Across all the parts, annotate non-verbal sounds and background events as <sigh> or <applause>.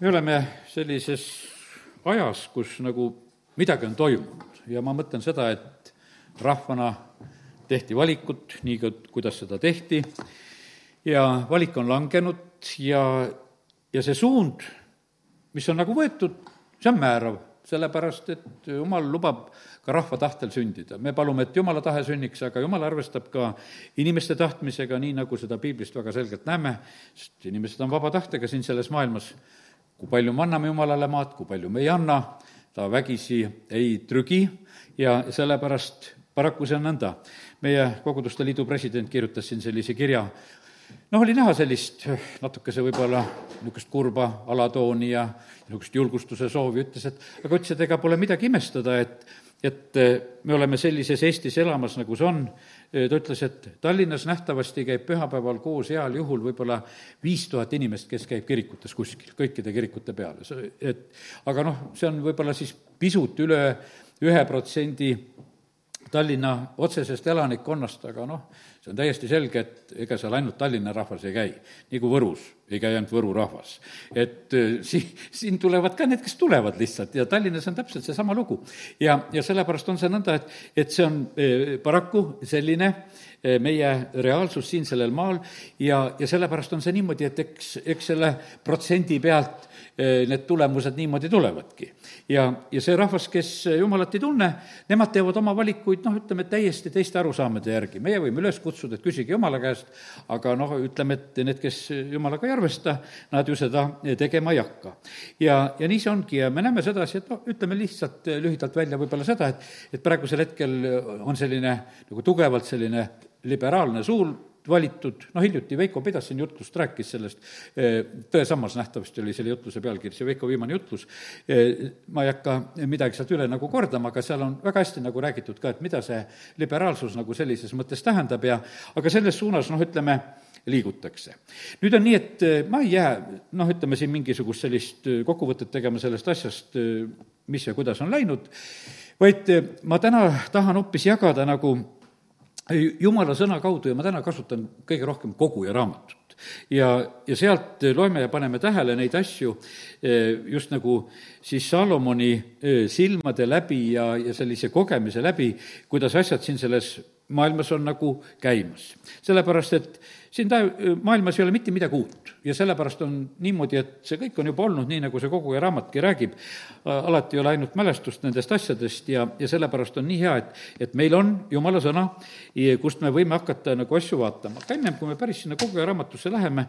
me oleme sellises ajas, kus nagu midagi on toimunud. Ja ma mõtlen seda, et rahvana tehti valikut, nii kuidas seda tehti, ja valik on langenud ja, ja see suund, mis on nagu võetud, see on määrav, sellepärast et jumal lubab ka rahva tahtel sündida. me palume, et jumala tahe sünniks, aga jumal arvestab ka inimeste tahtmisega, nii nagu seda piiblist väga selgelt näeme, sest inimesed on vaba tahtega siin selles maailmas kui palju me anname Jumalale maad, kui palju me ei anna, ta vägisi ei trügi ja sellepärast paraku see on nõnda. meie Koguduste Liidu president kirjutas siin sellise kirja, noh, oli näha sellist natukese võib-olla niisugust kurba alatooni ja niisugust julgustuse soovi, ütles, et aga ütles, et ega pole midagi imestada, et et me oleme sellises Eestis elamas, nagu see on, ta ütles, et Tallinnas nähtavasti käib pühapäeval koos heal juhul võib-olla viis tuhat inimest, kes käib kirikutes kuskil, kõikide kirikute peale, et aga noh, see on võib-olla siis pisut üle ühe protsendi Tallinna otsesest elanikkonnast, aga noh, see on täiesti selge, et ega seal ainult Tallinna rahvas ei käi, nagu Võrus ei käi ainult Võru rahvas. et äh, si-, siin tulevad ka need, kes tulevad lihtsalt ja Tallinnas on täpselt seesama lugu. ja, ja sellepärast on see nõnda, et, et see on äh, paraku selline äh, meie reaalsus siin sellel maal ja, ja sellepärast on see niimoodi, et eks, eks selle protsendi pealt need tulemused niimoodi tulevadki. ja, ja see rahvas, kes Jumalat ei tunne, nemad teevad oma valikuid noh, ütleme, täiesti teiste arusaamade järgi. meie võime üles kutsuda, et küsige Jumala käest, aga noh, ütleme, et need, kes Jumalaga ei arvesta, nad ju seda tegema ei hakka. ja, ja nii see ongi ja me näeme sedasi, et noh, ütleme lihtsalt lühidalt välja võib-olla seda, et, et praegusel hetkel on selline nagu tugevalt selline liberaalne suul valitud, noh hiljuti Veiko pidas siin jutlust, rääkis sellest, eh, Tõesammas nähtavasti oli selle jutluse pealkiri, see Veiko viimane jutlus, eh, ma ei hakka midagi sealt üle nagu kordama, aga seal on väga hästi nagu räägitud ka, et mida see liberaalsus nagu sellises mõttes tähendab ja aga selles suunas noh, ütleme, liigutakse. nüüd on nii, et eh, ma ei jää noh, ütleme siin mingisugust sellist kokkuvõtet tegema sellest asjast, mis ja kuidas on läinud, vaid ma täna tahan hoopis jagada nagu jumala sõna kaudu ja ma täna kasutan kõige rohkem koguja raamatut. ja, ja sealt loeme ja paneme tähele neid asju eh, just nagu siis Salomoni eh, silmade läbi ja, ja sellise kogemise läbi, kuidas asjad siin selles maailmas on nagu käimas. sellepärast, et siin ta, maailmas ei ole mitte midagi uut. Ja sellepärast on niimoodi, et see kõik on juba olnud nii, nagu see koguja raamatki räägib, alati ei ole ainult mälestust nendest asjadest ja, ja sellepärast on nii hea, et, et meil on jumala sõna, kust me võime hakata nagu asju vaatama. aga ennem, kui me päris sinna koguja raamatusse läheme,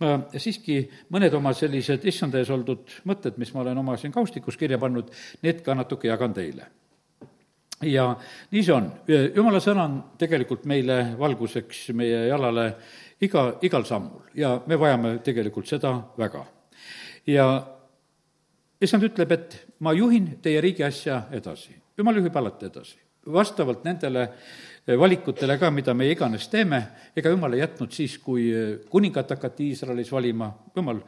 ma siiski mõned oma sellised issanda ees oldud mõtted, mis ma olen oma siin kaustikus kirja pannud, need ka natuke jagan teile. Ja nii see on, jumala sõna on tegelikult meile valguseks meie jalale iga, igal sammul ja me vajame tegelikult seda väga. ja issand ütleb, et ma juhin teie riigi asja edasi, jumal juhib alati edasi, vastavalt nendele valikutele ka, mida me iganes teeme, ega jumal ei jätnud siis, kui kuningat hakati Iisraelis valima, jumal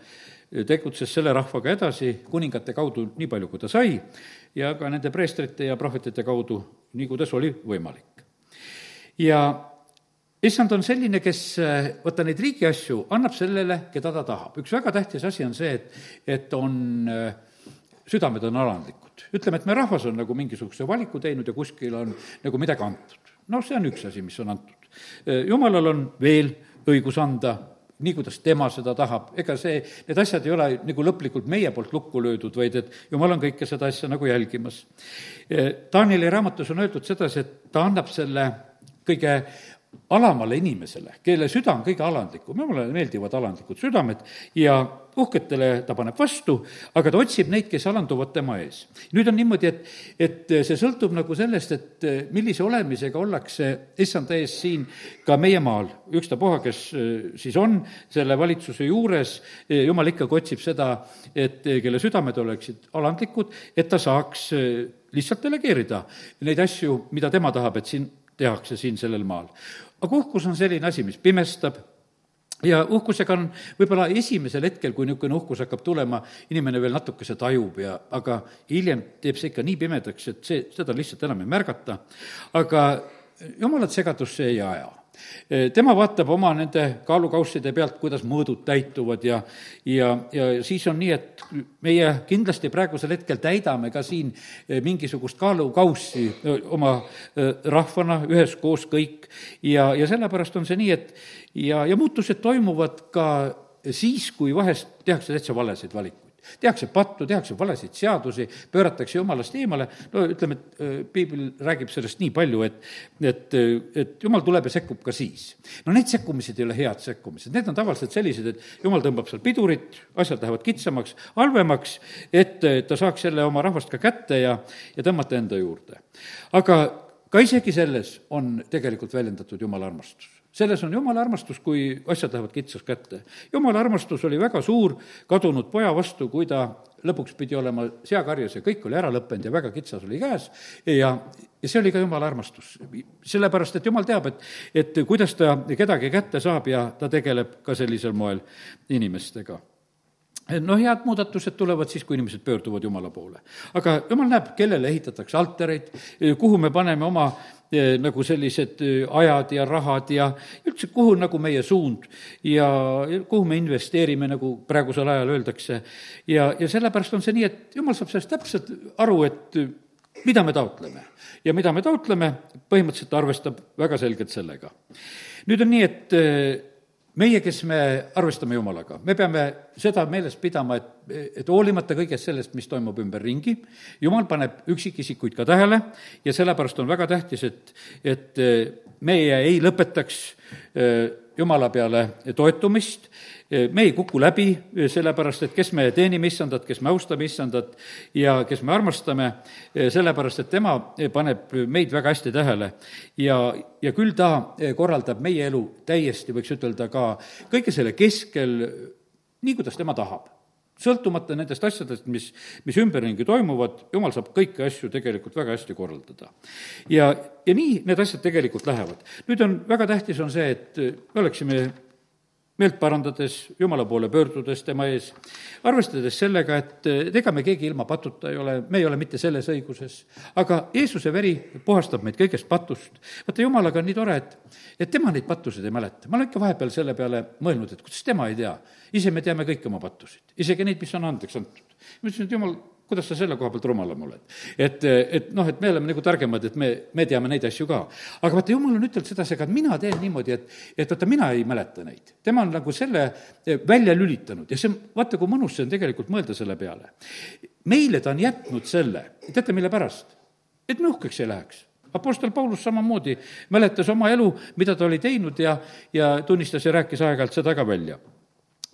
tegutses selle rahvaga edasi kuningate kaudu nii palju, kui ta sai, ja ka nende preestrite ja prohvetite kaudu, nii kuidas oli võimalik. ja issand on selline, kes vaata neid riigi asju annab sellele, keda ta tahab. üks väga tähtis asi on see, et, et on, südamed on alandlikud. ütleme, et me rahvas on nagu mingisuguse valiku teinud ja kuskil on nagu midagi antud. noh, see on üks asi, mis on antud. jumalal on veel õigus anda nii, kuidas tema seda tahab, ega see, need asjad ei ole nagu lõplikult meie poolt lukku löödud, vaid et jumal on kõike seda asja nagu jälgimas. Danieli raamatus on öeldud sedasi, et ta annab selle kõige alamale inimesele, kelle süda on kõige alandlikum, jumalale meeldivad alandlikud südamed ja uhketele ta paneb vastu, aga ta otsib neid, kes alanduvad tema ees. nüüd on niimoodi, et, et see sõltub nagu sellest, et millise olemisega ollakse issanda ees siin ka meie maal, ükstapuha, kes eh, siis on selle valitsuse juures, eh, jumal ikkagi otsib seda, et eh, kelle südamed oleksid alandlikud, et ta saaks lihtsalt delegeerida neid asju, mida tema tahab, et siin tehakse siin sellel maal. Aga uhkus on selline asi, mis pimestab, ja uhkusega on võib-olla esimesel hetkel, kui niisugune uhkus hakkab tulema, inimene veel natukese tajub ja, aga hiljem teeb see ikka nii pimedaks, et see, seda lihtsalt enam ei märgata. aga jumalat segadusse ei aja tema vaatab oma nende kaalukausside pealt, kuidas mõõdud täituvad ja, ja, ja siis on nii, et meie kindlasti praegusel hetkel täidame ka siin mingisugust kaalukaussi oma rahvana üheskoos kõik. Ja, ja sellepärast on see nii, et ja, ja muutused toimuvad ka siis, kui vahest tehakse täitsa valesid valikuid tehakse pattu, tehakse valesid seadusi, pööratakse jumalast eemale, no ütleme, et piibel räägib sellest nii palju, et, et, et jumal tuleb ja sekkub ka siis. no need sekkumised ei ole head sekkumised, need on tavaliselt sellised, et jumal tõmbab seal pidurit, asjad lähevad kitsamaks, halvemaks, et ta saaks jälle oma rahvast ka kätte ja, ja tõmmata enda juurde. aga ka isegi selles on tegelikult väljendatud jumala armastus selles on jumala armastus, kui asjad lähevad kitsaks kätte. jumala armastus oli väga suur kadunud poja vastu, kui ta lõpuks pidi olema seakarjas ja kõik oli ära lõppenud ja väga kitsas oli käes ja, ja see oli ka jumala armastus. sellepärast, et jumal teab, et, et kuidas ta kedagi kätte saab ja ta tegeleb ka sellisel moel inimestega no head muudatused tulevad siis, kui inimesed pöörduvad Jumala poole. aga Jumal näeb, kellele ehitatakse altareid, kuhu me paneme oma eh, nagu sellised eh, ajad ja rahad ja üldse, kuhu nagu meie suund ja kuhu me investeerime, nagu praegusel ajal öeldakse. ja, ja sellepärast on see nii, et Jumal saab sellest täpselt aru, et mida me taotleme. ja mida me taotleme, põhimõtteliselt arvestab väga selgelt sellega. nüüd on nii, et meie, kes me arvestame Jumalaga, me peame seda meeles pidama, et, et hoolimata kõigest sellest, mis toimub ümberringi, Jumal paneb üksikisikuid ka tähele ja sellepärast on väga tähtis, et, et meie ei lõpetaks eh, Jumala peale toetumist me ei kuku läbi, sellepärast et kes me teenime issandat, kes me austame issandat ja kes me armastame, sellepärast et tema paneb meid väga hästi tähele. ja, ja küll ta korraldab meie elu täiesti, võiks ütelda ka kõige selle keskel, nii, kuidas tema tahab sõltumata nendest asjadest, mis, mis ümberringi toimuvad, jumal saab kõiki asju tegelikult väga hästi korraldada. ja, ja nii need asjad tegelikult lähevad. nüüd on, väga tähtis on see, et me oleksime meelt parandades, Jumala poole pöördudes tema ees, arvestades sellega, et ega me keegi ilma patuta ei ole, me ei ole mitte selles õiguses, aga Jeesuse veri puhastab meid kõigest patust. vaata, Jumalaga on nii tore, et, et tema neid pattusid ei mäleta. ma olen ikka vahepeal selle peale mõelnud, et kuidas tema ei tea. ise me teame kõiki oma pattusid, isegi neid, mis on andeks antud. ma ütlesin, et jumal, kuidas sa selle koha pealt rumalam oled? et, et noh, et me oleme nagu targemad, et me, me teame neid asju ka. aga vaata, jumal on ütelnud sedasi, aga mina teen niimoodi, et, et vaata, mina ei mäleta neid. tema on nagu selle eh, välja lülitanud ja see on, vaata, kui mõnus see on tegelikult mõelda selle peale. meile ta on jätnud selle, teate, mille pärast? et me uhkeks ei läheks Apostel Paulus samamoodi mäletas oma elu, mida ta oli teinud ja, ja tunnistas ja rääkis aeg-ajalt seda ka välja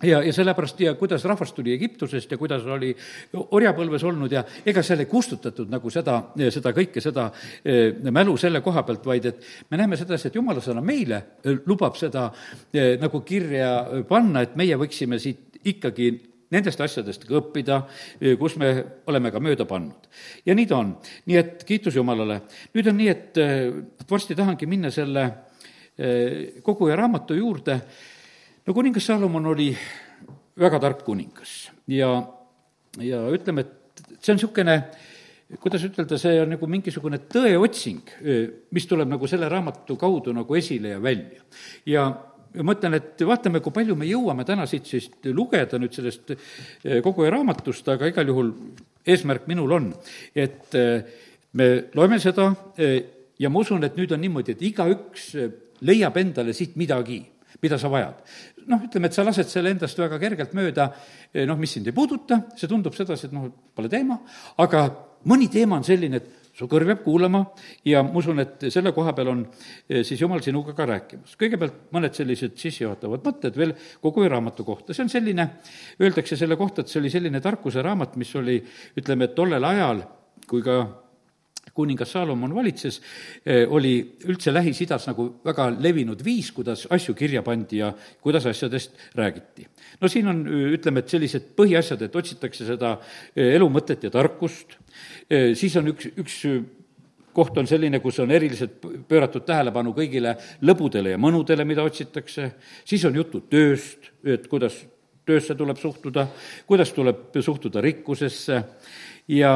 ja, ja sellepärast ja kuidas rahvas tuli Egiptusest ja kuidas oli orjapõlves olnud ja ega seal ei kustutatud nagu seda, seda kõike, seda eh, mälu selle koha pealt, vaid et me näeme sedasi, et jumala sõna meile eh, lubab seda eh, nagu kirja panna, et meie võiksime siit ikkagi nendest asjadest ka õppida, kus me oleme ka mööda pannud. ja nii ta on. nii et kiitus Jumalale. nüüd on nii, et varsti tahangi minna selle koguja raamatu juurde no kuningas Salomon oli väga tark kuningas ja, ja ütleme, et see on niisugune kuidas ütelda, see on nagu mingisugune tõeotsing, mis tuleb nagu selle raamatu kaudu nagu esile ja välja. ja mõtlen, et vaatame, kui palju me jõuame täna siit siis lugeda nüüd sellest kogu raamatust, aga igal juhul eesmärk minul on, et me loeme seda ja ma usun, et nüüd on niimoodi, et igaüks leiab endale siit midagi mida sa vajad. Noh, ütleme, et sa lased selle endast väga kergelt mööda, eh, noh, mis sind ei puuduta, see tundub sedasi, et noh, pole teema, aga mõni teema on selline, et su kõrv jääb kuulama ja ma usun, et selle koha peal on eh, siis Jumal sinuga ka rääkimas. kõigepealt mõned sellised sissejuhatavad mõtted veel kogu raamatu kohta, see on selline, öeldakse selle kohta, et see oli selline tarkuse raamat, mis oli, ütleme, et tollel ajal, kui ka kuningas Saalomon valitses, eh, oli üldse Lähis-Idas nagu väga levinud viis, kuidas asju kirja pandi ja kuidas asjadest räägiti. no siin on, ütleme, et sellised põhiasjad, et otsitakse seda eh, elu mõtet ja tarkust, eh, siis on üks, üks koht on selline, kus on eriliselt pööratud tähelepanu kõigile lõbudele ja mõnudele, mida otsitakse, siis on juttu tööst, et kuidas töösse tuleb suhtuda, kuidas tuleb suhtuda rikkusesse. Ja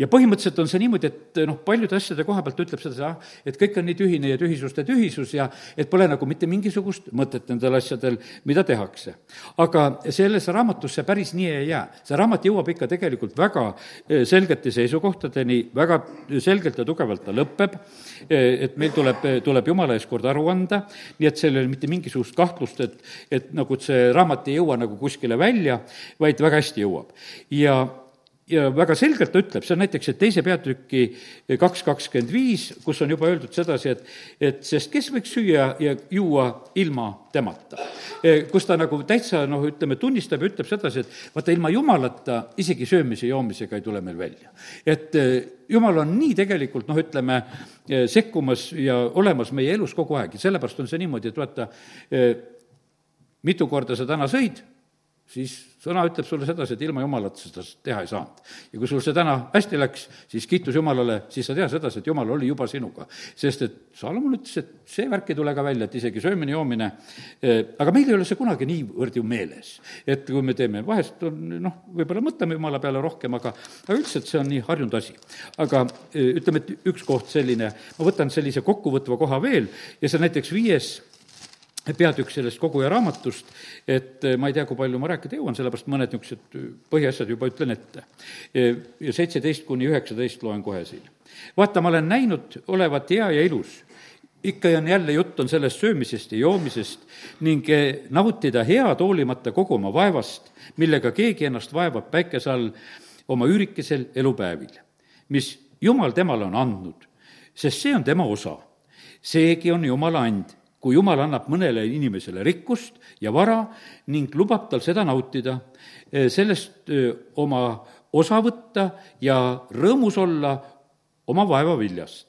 ja põhimõtteliselt on see niimoodi, et noh, paljude asjade koha pealt ütleb seda, et kõik on nii tühine ja tühisuste tühisus ja et pole nagu mitte mingisugust mõtet nendel asjadel, mida tehakse. aga selles raamatus see päris nii ei jää. see raamat jõuab ikka tegelikult väga eh, selgete seisukohtadeni, väga selgelt ja tugevalt ta lõpeb, eh, et meil tuleb, tuleb jumala ees kord aru anda, nii et seal ei ole mitte mingisugust kahtlust, et, et nagu see raamat ei jõua nagu kuskile välja, vaid väga hästi jõuab. ja ja väga selgelt ta ütleb, see on näiteks, et teise peatüki kaks kakskümmend viis, kus on juba öeldud sedasi, et, et sest kes võiks süüa ja juua ilma temata. kus ta nagu täitsa noh, ütleme, tunnistab ja ütleb sedasi, et vaata, ilma jumalata isegi söömise ja joomisega ei tule meil välja. et eh, jumal on nii tegelikult noh, ütleme, eh, sekkumas ja olemas meie elus kogu aeg ja sellepärast on see niimoodi, et vaata, eh, mitu korda sa täna sõid, siis sõna ütleb sulle sedasi, et ilma Jumalata seda teha ei saanud. ja kui sul see täna hästi läks, siis kiitus Jumalale, siis sa tea sedasi, et Jumal oli juba sinuga. sest et Salomon ütles, et see värk ei tule ka välja, et isegi söömine, joomine, eh, aga meil ei ole see kunagi niivõrd ju meeles. et kui me teeme, vahest on noh, võib-olla mõtleme Jumala peale rohkem, aga, aga üldiselt see on nii harjunud asi. aga eh, ütleme, et üks koht selline, ma võtan sellise kokkuvõtva koha veel ja see on näiteks viies peatükk sellest koguja raamatust, et eh, ma ei tea, kui palju ma rääkida jõuan, sellepärast mõned niisugused põhiasjad juba ütlen ette. ja seitseteist kuni üheksateist loen kohe siin. vaata, ma olen näinud olevat hea ja ilus, ikka ja jälle jutt on sellest söömisest ja joomisest ning eh, nautida head hoolimata kogu oma vaevast, millega keegi ennast vaevab päikese all oma üürikesel elupäevil, mis Jumal temale on andnud, sest see on tema osa. seegi on Jumala and kui Jumal annab mõnele inimesele rikkust ja vara ning lubab tal seda nautida, eh, sellest eh, oma osa võtta ja rõõmus olla oma vaevaviljast.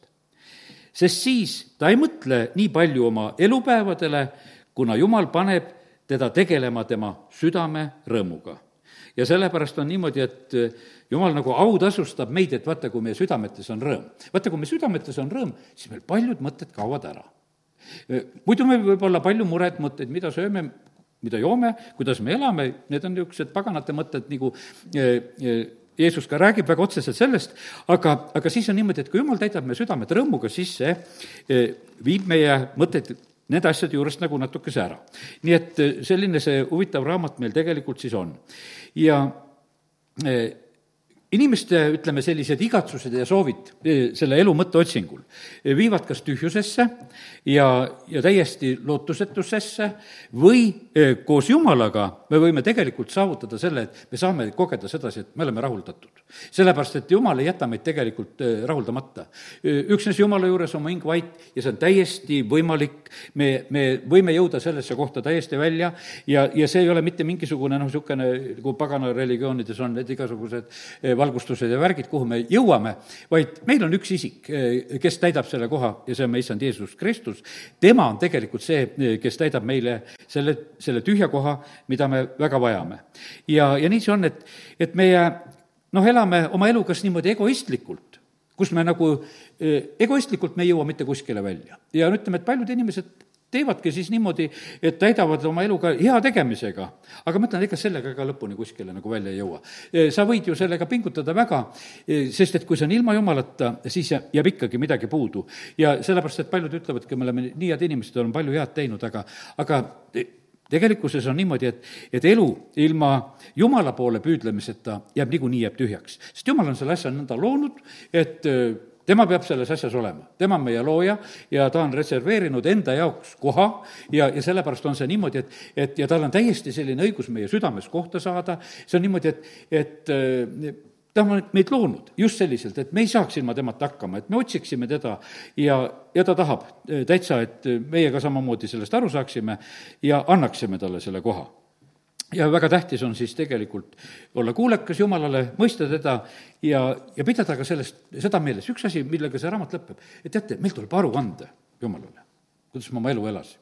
sest siis ta ei mõtle nii palju oma elupäevadele, kuna Jumal paneb teda tegelema tema südame rõõmuga. ja sellepärast on niimoodi, et eh, Jumal nagu autasustab meid, et vaata, kui meie südametes on rõõm. vaata, kui meie südametes on rõõm, siis meil paljud mõtted kaovad ära muidu meil võib olla palju muret, mõtteid, mida sööme, mida joome, kuidas me elame, need on niisugused paganate mõtted, nagu Jeesus ka räägib väga otseselt sellest, aga, aga siis on niimoodi, et kui jumal täidab meie südamed rõõmuga, siis see viib meie mõtteid nende asjade juurest nagu natukese ära. nii et selline see huvitav raamat meil tegelikult siis on. ja inimeste, ütleme, sellised igatsused ja soovid eh, selle elu mõtte otsingul eh, viivad kas tühjusesse ja, ja täiesti lootusetusesse või eh, koos Jumalaga me võime tegelikult saavutada selle, et me saame kogeda sedasi, et me oleme rahuldatud. sellepärast, et Jumal ei jäta meid tegelikult rahuldamata. üksnes Jumala juures on mu hing vait ja see on täiesti võimalik, me, me võime jõuda sellesse kohta täiesti välja ja, ja see ei ole mitte mingisugune noh, niisugune, nagu pagana religioonides on need igasugused valgustused ja värgid, kuhu me jõuame, vaid meil on üks isik, eh, kes täidab selle koha ja see on meie issand Jeesus Kristus. tema on tegelikult see, eh, kes täidab meile selle, selle tühja koha, mida me väga vajame. ja, ja nii see on, et, et meie noh, elame oma elu kas niimoodi egoistlikult, kus me nagu eh, egoistlikult me ei jõua mitte kuskile välja. ja ütleme, et paljud inimesed teevadki siis niimoodi, et täidavad oma elu ka hea tegemisega. aga ma ütlen, ega sellega ka lõpuni kuskile nagu välja ei jõua. E, sa võid ju sellega pingutada väga, e, sest et kui see on ilma jumalata, siis jääb ikkagi midagi puudu. ja sellepärast, et paljud ütlevadki, me oleme nii head inimesed, oleme palju head teinud, aga, aga tegelikkuses on niimoodi, et, et elu ilma Jumala poole püüdlemiseta jääb niikuinii, jääb tühjaks. sest Jumal on selle asja nõnda loonud, et tema peab selles asjas olema, tema on meie looja ja ta on reserveerinud enda jaoks koha ja, ja sellepärast on see niimoodi, et, et ja tal on täiesti selline õigus meie südames kohta saada, see on niimoodi, et, et äh, ta on meid loonud just selliselt, et me ei saaks ilma temata hakkama, et me otsiksime teda ja, ja ta tahab äh, täitsa, et meie ka samamoodi sellest aru saaksime ja annaksime talle selle koha ja väga tähtis on siis tegelikult olla kuulekas Jumalale, mõista teda ja, ja pidada ka sellest, seda meeles. üks asi, millega see raamat lõpeb, et teate, meil tuleb aru anda Jumalale, kuidas me oma elu elasime.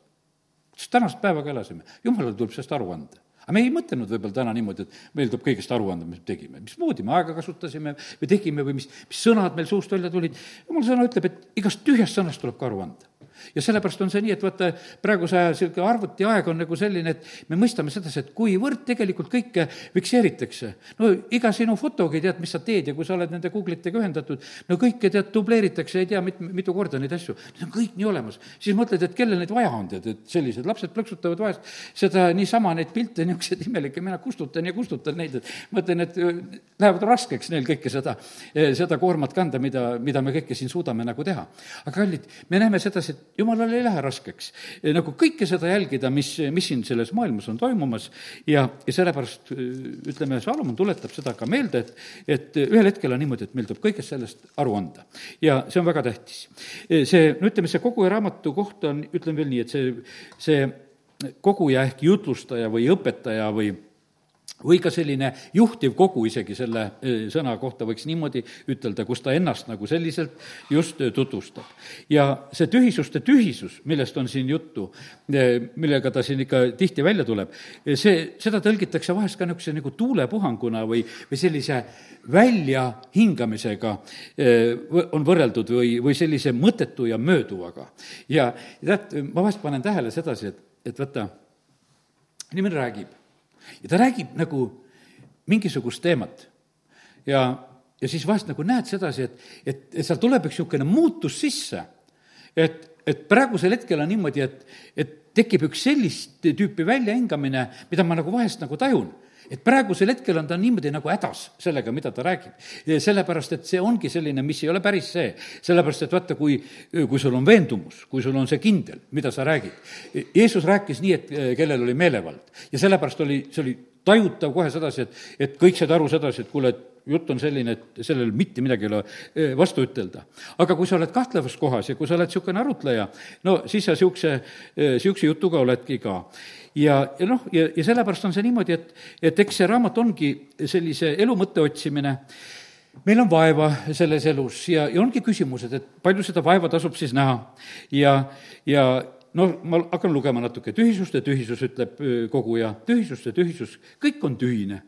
kuidas tänast päeva ka elasime, Jumalale tuleb sellest aru anda aga me ei mõtelnud võib-olla täna niimoodi, et meil tuleb kõigest aru anda, mis me tegime, mismoodi me aega kasutasime või tegime või mis, mis sõnad meil suust välja tulid. jumala sõna ütleb, et igast tühjast sõnast tuleb ka aru anda ja sellepärast on see nii, et vaata, praeguse aja niisugune arvutiaeg on nagu selline, et me mõistame sedasi, et kuivõrd tegelikult kõike fikseeritakse. no iga sinu fotogi tead, mis sa teed ja kui sa oled nende Google'itega ühendatud, no kõike tead, dubleeritakse, ei tea mit-, mitu korda neid asju. Need on kõik nii olemas. siis mõtled, et kellel neid vaja on, tead, et sellised lapsed plõksutavad vahest seda niisama, neid pilte, niisuguseid imelikke, mina kustutan ja kustutan neid, et mõtlen, et lähevad raskeks neil kõike seda, seda koormat kanda, mida, mida me kõike siin suudame nagu teha. aga kallid, me näeme sedasi, et jumalale ei lähe raskeks nagu kõike seda jälgida, mis, mis siin selles maailmas on toimumas ja, ja sellepärast ütleme, Salomon tuletab seda ka meelde, et, et ühel hetkel on niimoodi, et meil tuleb kõigest sellest aru anda. ja see on väga tähtis. see, no ütleme, see kogu raamatu koht on, ütlen veel nii, et see, see koguja ehk jutlustaja või õpetaja või või ka selline juhtiv kogu isegi selle eh, sõna kohta võiks niimoodi ütelda, kus ta ennast nagu selliselt just eh, tutvustab. ja see tühisuste tühisus, millest on siin juttu, eh, millega ta siin ikka tihti välja tuleb, see, seda tõlgitakse vahest ka niisuguse nagu tuulepuhanguna või, või sellise väljahingamisega on võrreldud või, või sellise mõttetu ja mööduvaga. ja tead, ma vahest panen tähele sedasi, et, et vaata, inimene räägib ja ta räägib nagu mingisugust teemat. ja, ja siis vahest nagu näed sedasi, et, et, et seal tuleb üks niisugune muutus sisse, et, et praegusel hetkel on niimoodi, et, et tekib üks sellist tüüpi väljahingamine, mida ma nagu vahest nagu tajun et praegusel hetkel on ta niimoodi nagu hädas sellega, mida ta räägib. sellepärast, et see ongi selline, mis ei ole päris see. sellepärast, et vaata, kui, kui sul on veendumus, kui sul on see kindel, mida sa räägid. Jeesus rääkis nii, et kellel oli meelevald ja sellepärast oli, see oli tajutav kohe sedasi, et, et kõik said aru sedasi, et kuule, et jutt on selline, et sellel mitte midagi ei ole eh, vastu ütelda. aga kui sa oled kahtlevas kohas ja kui sa oled niisugune arutleja, no siis sa niisuguse, niisuguse eh, jutuga oledki ka. Ja, ja noh, ja, ja sellepärast on see niimoodi, et, et eks see raamat ongi sellise elu mõtte otsimine, meil on vaeva selles elus ja, ja ongi küsimused, et palju seda vaeva tasub siis näha. Ja, ja no ma hakkan lugema natuke, tühisust ja tühisus, ütleb koguja, tühisust ja tühisus, kõik on tühine.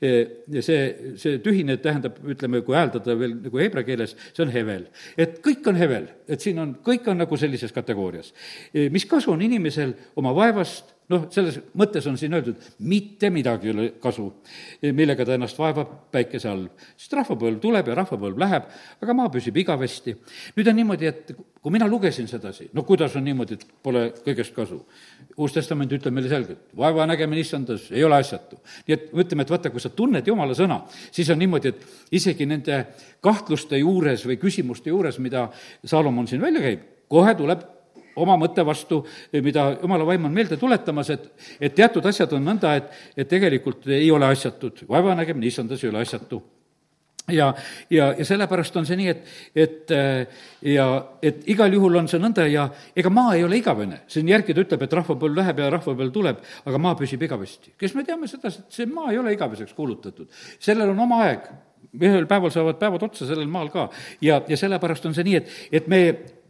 Ja see, see tühine tähendab, ütleme, kui hääldada veel nagu heebrea keeles, see on hevel. et kõik on hevel, et siin on, kõik on nagu sellises kategoorias. mis kasu on inimesel oma vaevast, noh, selles mõttes on siin öeldud, mitte midagi ei ole kasu, millega ta ennast vaevab päikese all. sest rahvapõlv tuleb ja rahvapõlv läheb, aga maa püsib igavesti. nüüd on niimoodi, et kui mina lugesin sedasi, no kuidas on niimoodi, et pole kõigest kasu? uus testament ütleb meile selgelt, vaeva nägemine issandas ei ole asjatu. nii et ütleme, et vaata, kui sa tunned Jumala sõna, siis on niimoodi, et isegi nende kahtluste juures või küsimuste juures, mida Saalomon siin välja käib, kohe tuleb oma mõtte vastu, mida jumala vaim on meelde tuletamas, et, et teatud asjad on nõnda, et, et tegelikult ei ole asjatud. vaevanägemine issandas ei ole asjatu ja, ja, ja sellepärast on see nii, et, et ja et igal juhul on see nõnda ja ega maa ei ole igavene. siin järgi ta ütleb, et rahvapõlv läheb ja rahvapõlv tuleb, aga maa püsib igavesti. kes me teame sedasi, et see maa ei ole igaveseks kuulutatud. sellel on oma aeg ühel päeval saavad päevad otsa sellel maal ka. ja, ja sellepärast on see nii, et, et me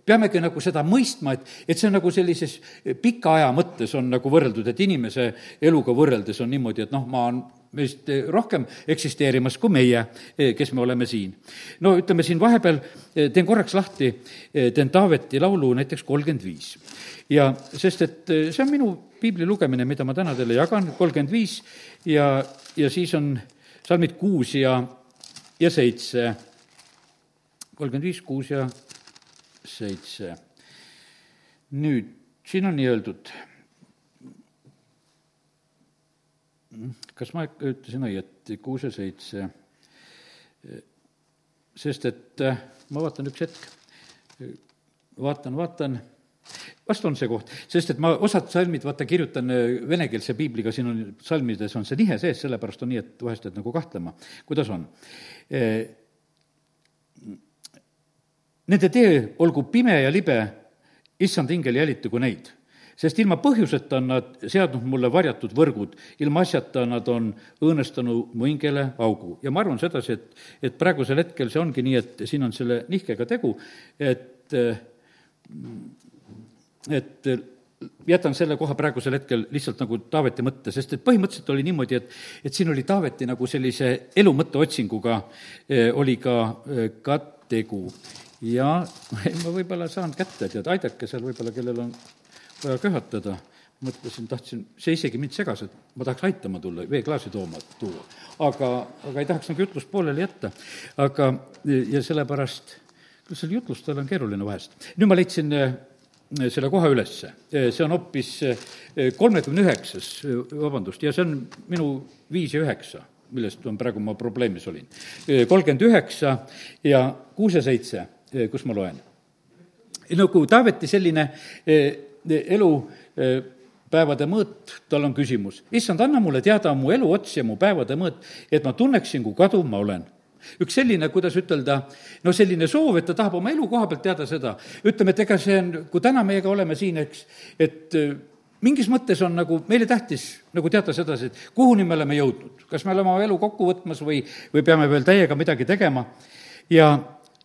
peamegi nagu seda mõistma, et, et see on nagu sellises pika aja mõttes on nagu võrreldud, et inimese eluga võrreldes on niimoodi, et noh, ma olen meist rohkem eksisteerimas kui meie, kes me oleme siin. no ütleme siin vahepeal, teen korraks lahti, teen Taaveti laulu näiteks kolmkümmend viis. ja sest, et see on minu piibli lugemine, mida ma täna teile jagan, kolmkümmend viis ja, ja siis on salmid kuus ja, ja seitse. kolmkümmend viis, kuus ja seitse. nüüd, siin on nii öeldud, kas ma ütlesin õieti, kuus ja seitse? sest et äh, ma vaatan üks hetk, vaatan, vaatan, vast on see koht, sest et ma osad salmid, vaata, kirjutan äh, venekeelse piibliga, siin on, salmides on see nihe sees, sellepärast on nii, et vahest jääd nagu kahtlema, kuidas on äh, Nende tee olgu pime ja libe, issand ingel jälitagu neid. sest ilma põhjuseta on nad seadnud mulle varjatud võrgud, ilma asjata nad on õõnestanud mu hingele augu. ja ma arvan sedasi, et, et praegusel hetkel see ongi nii, et siin on selle nihkega tegu, et, et jätan selle koha praegusel hetkel lihtsalt nagu Taaveti mõtte, sest et põhimõtteliselt oli niimoodi, et, et siin oli Taaveti nagu sellise elu mõtte otsinguga, eh, oli ka, eh, ka tegu ja <laughs> ma võib-olla saan kätte, tead, aidake seal võib-olla, kellel on vaja köhatada mõtlesin, tahtsin, see isegi mind segas, et ma tahaks aitama tulla, veeklaasi tooma, tuua. aga, aga ei tahaks nagu jutlust pooleli jätta. aga, ja sellepärast, kuidas seal jutlustajal on keeruline vahest. nüüd ma leidsin eh, selle koha ülesse. Eh, see on hoopis eh, kolmekümne üheksas, vabandust, ja see on minu viis ja üheksa, millest on praegu ma probleemis olin. kolmkümmend üheksa ja kuus ja seitse, kus ma loen. nagu Taaveti selline elu päevade mõõt, tal on küsimus. issand, anna mulle teada mu elu ots ja mu päevade mõõt, et ma tunneksin, kui kaduv ma olen üks selline, kuidas ütelda, no selline soov, et ta tahab oma elu koha pealt teada seda. ütleme, et ega see on, kui täna meiega oleme siin, eks, et äh, mingis mõttes on nagu meile tähtis nagu teada sedasi, et kuhuni me oleme jõudnud. kas me oleme oma elu kokku võtmas või, või peame veel täiega midagi tegema. ja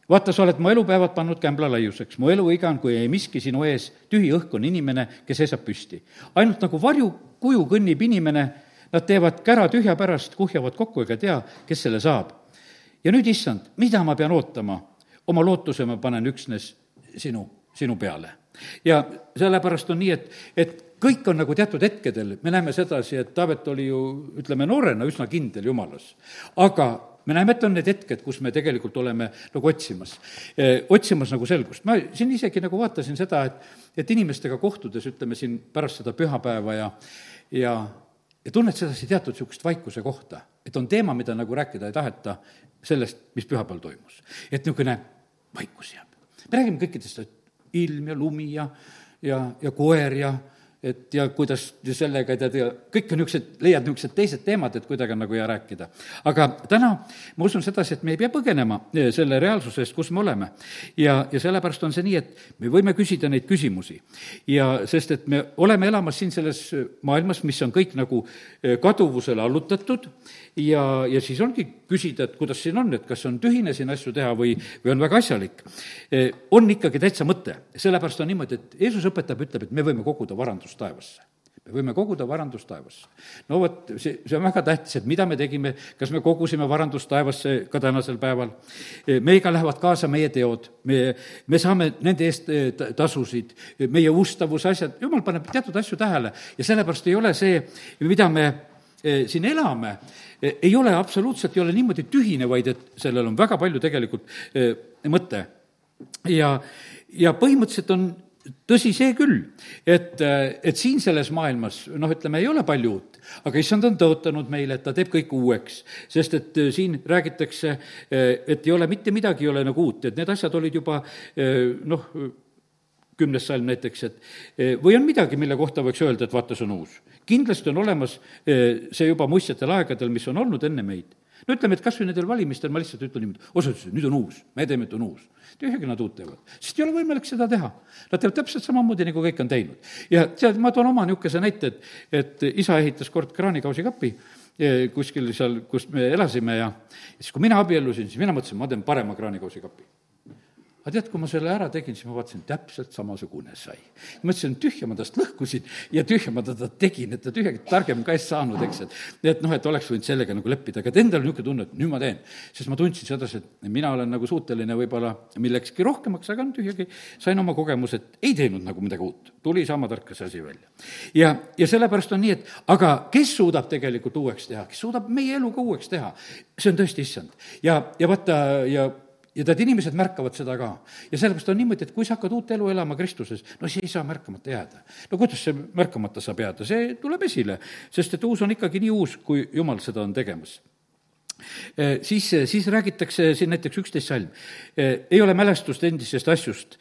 vaata, sa oled mu elupäevad pannud kämbla laiuseks, mu eluiga on, kui ei miski sinu ees, tühi õhk on inimene, kes seisab püsti. ainult nagu varjukuju kõnnib inimene, nad teevad kära tühja pärast, kuhjavad kokku ega tea, kes selle saab. ja nüüd, issand, mida ma pean ootama? oma lootuse ma panen üksnes sinu, sinu peale. ja sellepärast on nii, et, et kõik on nagu teatud hetkedel, me näeme sedasi, et Taavet oli ju, ütleme, noorena üsna kindel jumalas. aga me näeme, et on need hetked, kus me tegelikult oleme nagu otsimas, eh, otsimas nagu selgust. ma siin isegi nagu vaatasin seda, et, et inimestega kohtudes, ütleme siin pärast seda pühapäeva ja, ja, ja tunned sedasi teatud niisugust vaikuse kohta, et on teema, mida nagu rääkida ei taheta sellest, mis pühapäeval toimus. et niisugune vaikus jääb. me räägime kõikidest, ilm ja lumi ja, ja, ja koer ja et ja kuidas sellega tead ja kõik on niisugused, leiad niisugused teised teemad, et kuidagi on nagu hea rääkida. aga täna ma usun sedasi, et me ei pea põgenema eh, selle reaalsuse eest, kus me oleme. ja, ja sellepärast on see nii, et me võime küsida neid küsimusi. ja sest, et me oleme elamas siin selles maailmas, mis on kõik nagu eh, kaduvusele allutatud ja, ja siis ongi küsida, et kuidas siin on, et kas on tühine siin asju teha või, või on väga asjalik. Eh, on ikkagi täitsa mõte, sellepärast on niimoodi, et Jeesus õpetab, ütleb, et me võime koguda varandust taevasse me võime koguda varandust taevasse. no vot, see, see on väga tähtis, et mida me tegime, kas me kogusime varandust taevasse ka tänasel päeval. Eh, meiega lähevad kaasa meie teod, me, me saame nende eest eh, tasusid, meie ustavuse asjad, jumal paneb teatud asju tähele ja sellepärast ei ole see, mida me siin elame, ei ole absoluutselt, ei ole niimoodi tühine, vaid et sellel on väga palju tegelikult mõte. ja, ja põhimõtteliselt on tõsi see küll, et, et siin selles maailmas, noh, ütleme, ei ole palju uut, aga issand on tõotanud meile, et ta teeb kõik uueks. sest et siin räägitakse, et ei ole mitte midagi, ei ole nagu uut, et need asjad olid juba noh, kümnes salm näiteks, et või on midagi, mille kohta võiks öelda, et vaata, see on uus kindlasti on olemas see juba muistsetel aegadel, mis on olnud enne meid. No ütleme, et kas või nendel valimistel ma lihtsalt ütlen niimoodi, osa ütles, et nüüd on uus, me teeme, et on uus. tühjagi nad uut teevad, sest ei ole võimalik seda teha. Nad teevad täpselt samamoodi, nagu kõik on teinud. ja tead, ma toon oma niisuguse näite, et, et isa ehitas kord kraanikausi-kapi eh, kuskil seal, kus me elasime ja siis, kui mina abiellusin, siis mina mõtlesin, ma teen parema kraanikausi-kapi aga tead, kui ma selle ära tegin, siis ma vaatasin, täpselt samasugune sai. mõtlesin, tühja ma tast lõhkusin ja tühja ma teda tegin, et ta tühjagi targem ka ei saanud, eks, et et noh, et oleks võinud sellega nagu leppida, aga et endal niisugune tunne, et nüüd ma teen. sest ma tundsin sedasi, et mina olen nagu suuteline võib-olla millekski rohkemaks, aga tühjagi sain oma kogemuse, et ei teinud nagu midagi uut. tuli sama tark see asi välja. ja, ja sellepärast on nii, et aga kes suudab tegelikult uueks teha, kes suudab meie elu ka uueks teha, see on tõesti issand. ja, ja vaata, ja ja tead, inimesed märkavad seda ka. ja sellepärast on niimoodi, et kui sa hakkad uut elu elama Kristuses, no see ei saa märkamata jääda. no kuidas see märkamata saab jääda, see tuleb esile, sest et uus on ikkagi nii uus, kui Jumal seda on tegemas eh, siis, siis räägitakse siin näiteks üksteist salm. Eh, ei ole mälestust endisest asjust,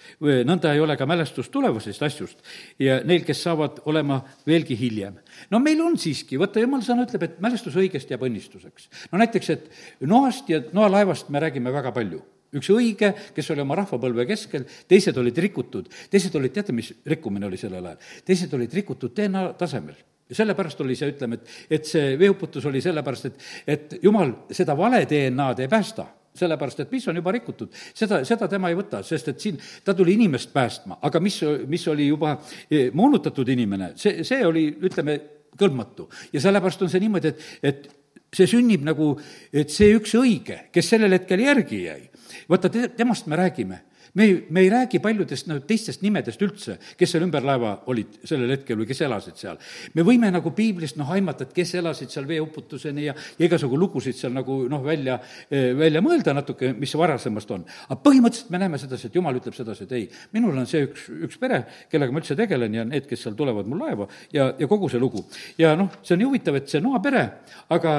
nõnda ei ole ka mälestust tulevasest asjust ja neil, kes saavad olema veelgi hiljem. no meil on siiski, vaata, jumal sõna ütleb, et mälestus õigest jääb õnnistuseks. no näiteks, et Noast ja Noa laevast me räägime väga palju üks õige, kes oli oma rahvapõlve keskel, teised olid rikutud, teised olid, teate, mis rikkumine oli sellel ajal? teised olid rikutud DNA tasemel ja sellepärast oli see, ütleme, et, et see veeuputus oli sellepärast, et, et jumal seda vale DNA-d ei päästa sellepärast, et mis on juba rikutud, seda, seda tema ei võta, sest et siin ta tuli inimest päästma, aga mis, mis oli juba eh, moonutatud inimene, see, see oli, ütleme, kõlbmatu. ja sellepärast on see niimoodi, et, et see sünnib nagu, et see üks õige, kes sellel hetkel järgi jäi, vaata, te, temast me räägime me ei, me ei räägi paljudest no, teistest nimedest üldse, kes seal ümber laeva olid sellel hetkel või kes elasid seal. me võime nagu piiblist noh, aimata, et kes elasid seal veeuputuseni ja, ja igasugu lugusid seal nagu noh, välja, eh, välja mõelda natuke, mis varasemast on. aga põhimõtteliselt me näeme sedasi, et jumal ütleb sedasi, et ei, minul on see üks, üks pere, kellega ma üldse tegelen ja need, kes seal tulevad mul laeva ja, ja kogu see lugu. ja noh, see on nii huvitav, et see Noa pere, aga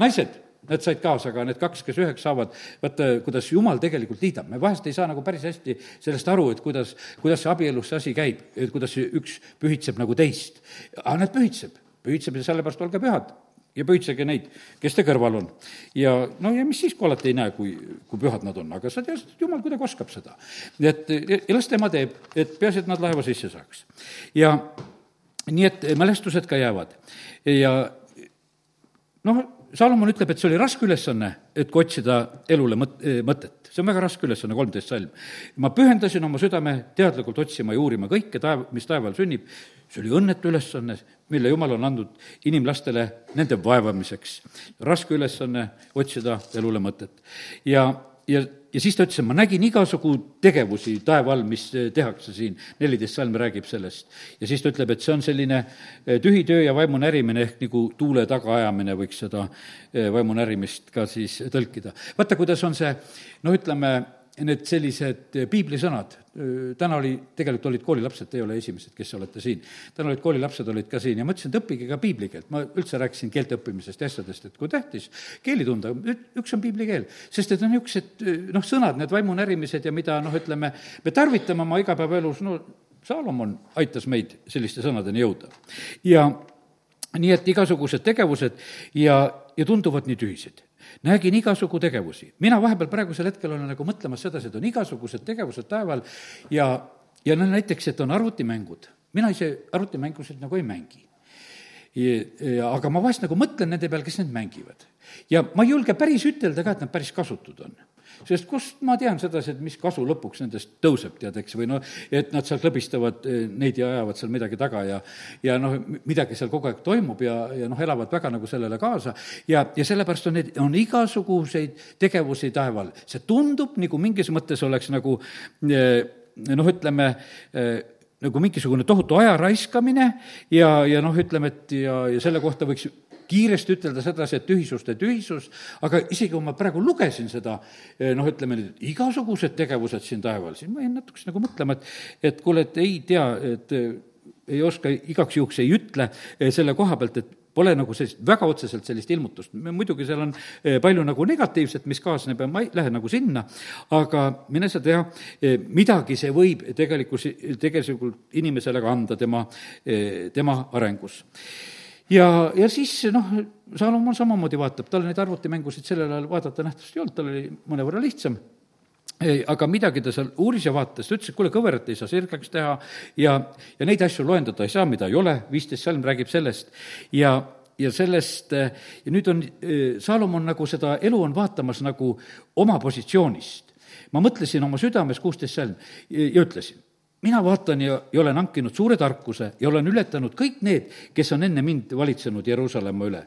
naised Nad said kaasa, aga need kaks, kes üheks saavad, vaata, kuidas jumal tegelikult liidab. me vahest ei saa nagu päris hästi sellest aru, et kuidas, kuidas see abielus see asi käib, et kuidas üks pühitseb nagu teist. aga nad pühitseb, pühitseb ja sellepärast olge pühad ja pühitsege neid, kes te kõrval on. ja no ja mis siis, kui alati ei näe, kui, kui pühad nad on, aga sa tead, et jumal kuidagi oskab seda. et ja las tema teeb, et peaasi, et nad laeva sisse saaks. ja nii et mälestused ka jäävad ja noh, Salomon ütleb, et see oli raske ülesanne, et kui otsida elule mõt-, eh, mõtet. see on väga raske ülesanne, kolmteist salm. ma pühendasin oma südame teadlikult otsima ja uurima kõike taev-, mis taeval sünnib, see oli õnnetu ülesanne, mille Jumal on andnud inimlastele nende vaevamiseks. raske ülesanne otsida elule mõtet. ja ja, ja siis ta ütles, et ma nägin igasugu tegevusi taeva all, mis eh, tehakse siin, neliteist salm räägib sellest. ja siis ta ütleb, et see on selline eh, tühi töö ja vaimu närimine ehk nagu tuule tagaajamine, võiks seda eh, vaimu närimist ka siis tõlkida. vaata, kuidas on see, no ütleme, need sellised piiblisõnad, täna oli, tegelikult olid koolilapsed, te ei ole esimesed, kes olete siin, täna olid koolilapsed, olid ka siin ja ma ütlesin, et õppige ka piiblikeelt, ma üldse rääkisin keelte õppimisest ja asjadest, et kui tähtis keeli tunda, üks on piiblikeel, sest et on niisugused noh, sõnad, need vaimu närimised ja mida noh, ütleme, me tarvitame oma igapäevaelus, no Saalomon aitas meid selliste sõnadeni jõuda. ja nii et igasugused tegevused ja, ja tunduvad nii tühised nägin igasugu tegevusi. mina vahepeal praegusel hetkel olen nagu mõtlemas sedasi, et on igasugused tegevused taeval ja, ja noh, näiteks, et on arvutimängud. mina ise arvutimängusid nagu ei mängi. aga ma vahest nagu mõtlen nende peale, kes neid mängivad. ja ma ei julge päris ütelda ka, et nad päris kasutud on sest kust ma tean sedasi, et mis kasu lõpuks nendest tõuseb, tead, eks, või noh, et nad seal klõbistavad eh, neid ja ajavad seal midagi taga ja ja noh, midagi seal kogu aeg toimub ja, ja noh, elavad väga nagu sellele kaasa ja, ja sellepärast on neid, on igasuguseid tegevusi taeval. see tundub nagu mingis mõttes oleks nagu eh, noh, ütleme, eh, nagu mingisugune tohutu aja raiskamine ja, ja noh, ütleme, et ja, ja selle kohta võiks kiiresti ütelda sedasi, et tühisuste tühisus, aga isegi kui ma praegu lugesin seda, eh, noh, ütleme nüüd, igasugused tegevused siin taeval, siis ma jäin natukese nagu mõtlema, et, et kuule, et ei tea, et eh, ei oska, igaks juhuks ei ütle eh, selle koha pealt, et pole nagu sellist, väga otseselt sellist ilmutust. muidugi seal on palju nagu negatiivset, mis kaasneb ja ma ei lähe nagu sinna, aga mine sa tea, midagi see võib tegelikus, tegelikult inimesele ka anda tema, tema arengus ja, ja siis noh, Salomon samamoodi vaatab, tal neid arvutimängusid sellel ajal vaadata nähtavasti ei olnud, tal oli mõnevõrra lihtsam. Ei, aga midagi ta seal uuris ja vaatas, ta ütles, et kuule, kõverat ei saa sirgeks teha ja, ja neid asju loendada ei saa, mida ei ole, viisteist salm räägib sellest. Ja, ja sellest ja nüüd on, Salomon nagu seda elu on vaatamas nagu oma positsioonist. ma mõtlesin oma südames, kuusteist salm, ja ütlesin, mina vaatan ja, ja olen hankinud suure tarkuse ja olen ületanud kõik need, kes on enne mind valitsenud Jeruusalemma üle.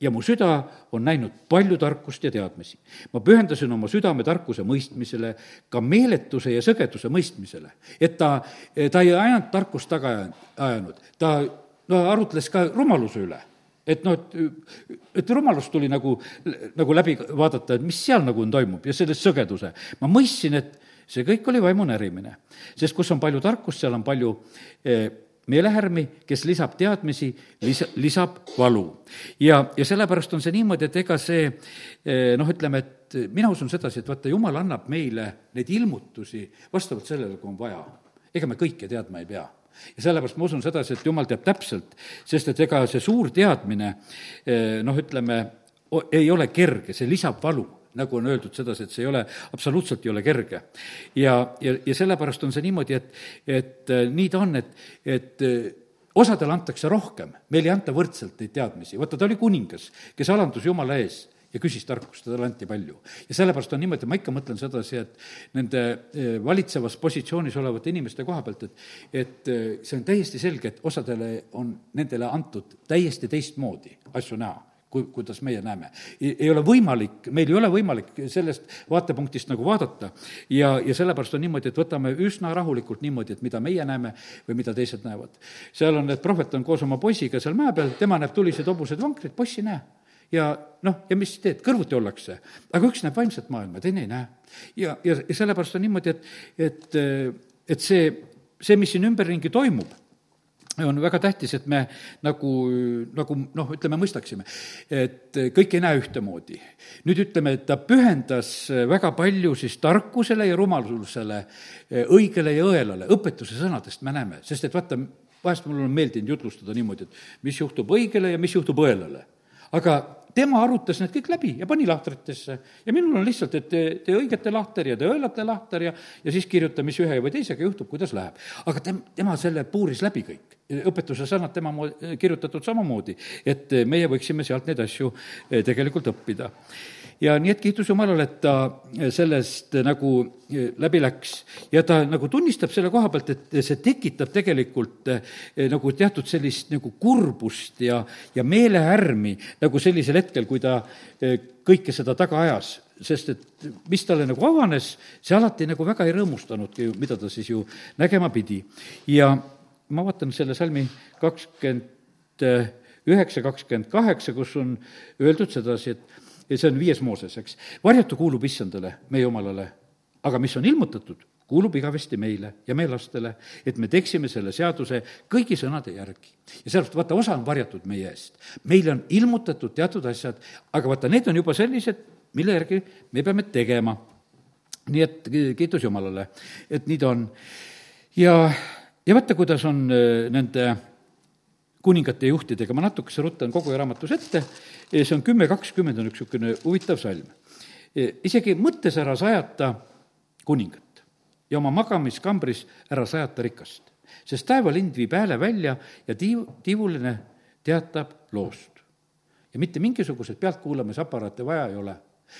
ja mu süda on näinud palju tarkust ja teadmisi. ma pühendasin oma südame tarkuse mõistmisele, ka meeletuse ja sõgeduse mõistmisele. et ta, ta ei ajanud tarkust taga ajanud, ta no arutles ka rumaluse üle et noh, et, et rumalus tuli nagu, nagu läbi vaadata, et mis seal nagu on, toimub ja selle sõgeduse. ma mõistsin, et see kõik oli vaimu närimine. sest kus on palju tarkust, seal on palju eh, meelehärmi, kes lisab teadmisi, lisa, lisab valu. ja, ja sellepärast on see niimoodi, et ega see eh, noh, ütleme, et mina usun sedasi, et vaata, jumal annab meile neid ilmutusi vastavalt sellele, kui on vaja. ega me kõike teadma ei pea ja sellepärast ma usun sedasi, et jumal teab täpselt, sest et ega see suur teadmine eh, noh, ütleme, ei ole kerge, see lisab valu nagu on öeldud sedasi, et see ei ole, absoluutselt ei ole kerge. ja, ja, ja sellepärast on see niimoodi, et, et äh, nii ta on, et, et äh, osadele antakse rohkem, meil ei anta võrdselt neid teadmisi, vaata, ta oli kuningas, kes alandus Jumala ees ja küsis tarkust talle anti palju. ja sellepärast on niimoodi, ma ikka mõtlen sedasi, et nende äh, valitsevas positsioonis olevate inimeste koha pealt, et et see on täiesti selge, et osadele on nendele antud täiesti teistmoodi asju näha kui, kuidas meie näeme. ei ole võimalik, meil ei ole võimalik sellest vaatepunktist nagu vaadata ja, ja sellepärast on niimoodi, et võtame üsna rahulikult niimoodi, et mida meie näeme või mida teised näevad. seal on, et prohvet on koos oma poisiga seal mäe peal, tema näeb tulised hobused vankrid, poissi ei näe ja noh, ja mis teed, kõrvuti ollakse. aga üks näeb vaimset maailma, teine ei näe. ja, ja, ja sellepärast on niimoodi, et, et, et see, see, mis siin ümberringi toimub on väga tähtis, et me nagu, nagu noh, ütleme, mõistaksime, et kõik ei näe ühtemoodi. nüüd ütleme, et ta pühendas väga palju siis tarkusele ja rumalusele, õigele ja õelale, õpetuse sõnadest me näeme, sest et vaata, vahest mul on meeldinud jutlustada niimoodi, et mis juhtub õigele ja mis juhtub õelale. aga tema arutas need kõik läbi ja pani lahtritesse. ja minul on lihtsalt, et tee, tee õigete lahter ja tee õelate lahter ja, ja siis kirjuta, mis ühe või teisega juhtub, kuidas läheb. aga tem-, tema selle puuris läbi kõik. õpetuse sõnad tema mo-, kirjutatud samamoodi, et meie võiksime sealt neid asju eh, tegelikult õppida ja nii et kiitus Jumalale, et ta sellest nagu läbi läks ja ta nagu tunnistab selle koha pealt, et see tekitab tegelikult nagu teatud sellist nagu kurbust ja, ja meelehärmi nagu sellisel hetkel, kui ta kõike seda taga ajas sest et mis talle nagu avanes, see alati nagu väga ei rõõmustanudki mida ta siis ju nägema pidi. ja ma vaatan selle salmi kakskümmend üheksa, kakskümmend kaheksa, kus on öeldud sedasi, et ja see on viies Mooses, eks. varjatu kuulub issandale, meie Jumalale, aga mis on ilmutatud, kuulub igavesti meile ja meie lastele, et me teeksime selle seaduse kõigi sõnade järgi. ja sellepärast vaata, osa on varjatud meie eest. meile on ilmutatud teatud asjad, aga vaata, need on juba sellised, mille järgi me peame tegema. nii et kiitus Jumalale, et nii ta on. ja, ja vaata, kuidas on äh, nende kuningate juhtidega, ma natukese ruttan kogu raamatus ette, see on kümme kakskümmend, on üks niisugune huvitav salm. isegi mõttes ära sajata kuningat ja oma magamiskambris ära sajata rikast, sest taevalind viib hääle välja ja tiiv, tiivuline teatab loost. ja mitte mingisuguseid pealtkuulamisaparaate vaja ei ole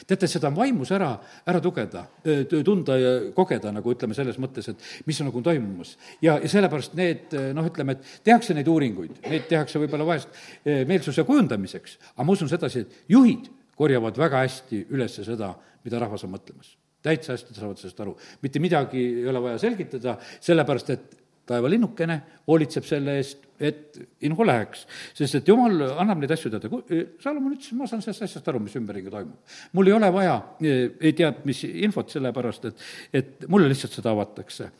teate, seda on vaimus ära, ära tugeda, tunda ja kogeda, nagu ütleme selles mõttes, et mis on nagu toimumas. ja, ja sellepärast need noh, ütleme, et tehakse neid uuringuid, neid tehakse võib-olla vahest meelsuse kujundamiseks, aga ma usun sedasi, et juhid korjavad väga hästi üles seda, mida rahvas on mõtlemas. täitsa hästi saavad sellest aru. mitte midagi ei ole vaja selgitada, sellepärast et taevalinnukene hoolitseb selle eest, et info läheks. sest et jumal annab neid asju teada, Salomon ütles, ma saan sellest asjast aru, mis ümberringi toimub. mul ei ole vaja ei tea mis infot, sellepärast et, et mulle lihtsalt seda avatakse.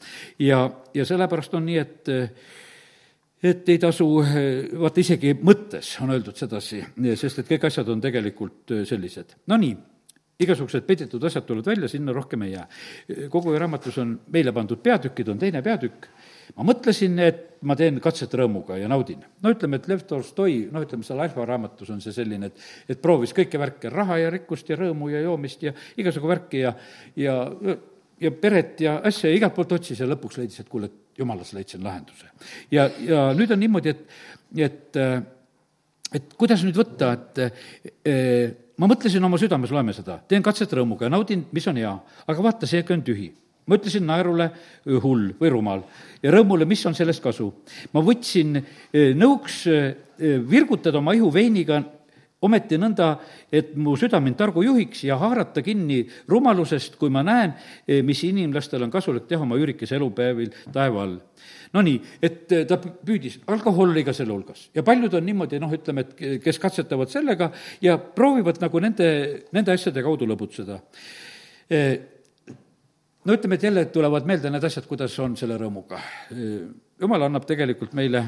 ja, ja sellepärast on nii, et et ei tasu, vaata isegi mõttes on öeldud sedasi, sest et kõik asjad on tegelikult sellised. Nonii igasugused peidetud asjad tulevad välja, sinna rohkem ei jää. kogu raamatus on meile pandud peatükid, on teine peatükk, ma mõtlesin, et ma teen katset rõõmuga ja naudin. no ütleme, et Lev Tolstoi, noh, ütleme seal Alfa raamatus on see selline, et, et proovis kõike värke, raha ja rikkust ja rõõmu ja joomist ja igasugu värki ja, ja, ja peret ja asja ja igalt poolt otsis ja lõpuks leidis, et kuule, et jumalas leidsin lahenduse. ja, ja nüüd on niimoodi, et, et, et kuidas nüüd võtta, et ma mõtlesin oma südames, loeme seda, teen katset rõõmuga ja naudin, mis on hea, aga vaata, seegi on tühi ma ütlesin naerule hull või rumal ja rõõmule, mis on sellest kasu. ma võtsin nõuks virgutada oma ihu veiniga ometi nõnda, et mu süda mind targu juhiks ja haarata kinni rumalusest, kui ma näen, mis inimlastel on kasulik teha oma üürikese elupäevil taeva all. Nonii, et ta püüdis, alkohol oli ka selle hulgas ja paljud on niimoodi, noh, ütleme, et kes katsetavad sellega ja proovivad nagu nende, nende asjade kaudu lõbutseda no ütleme, et jälle tulevad meelde need asjad, kuidas on selle rõõmuga. jumal annab tegelikult meile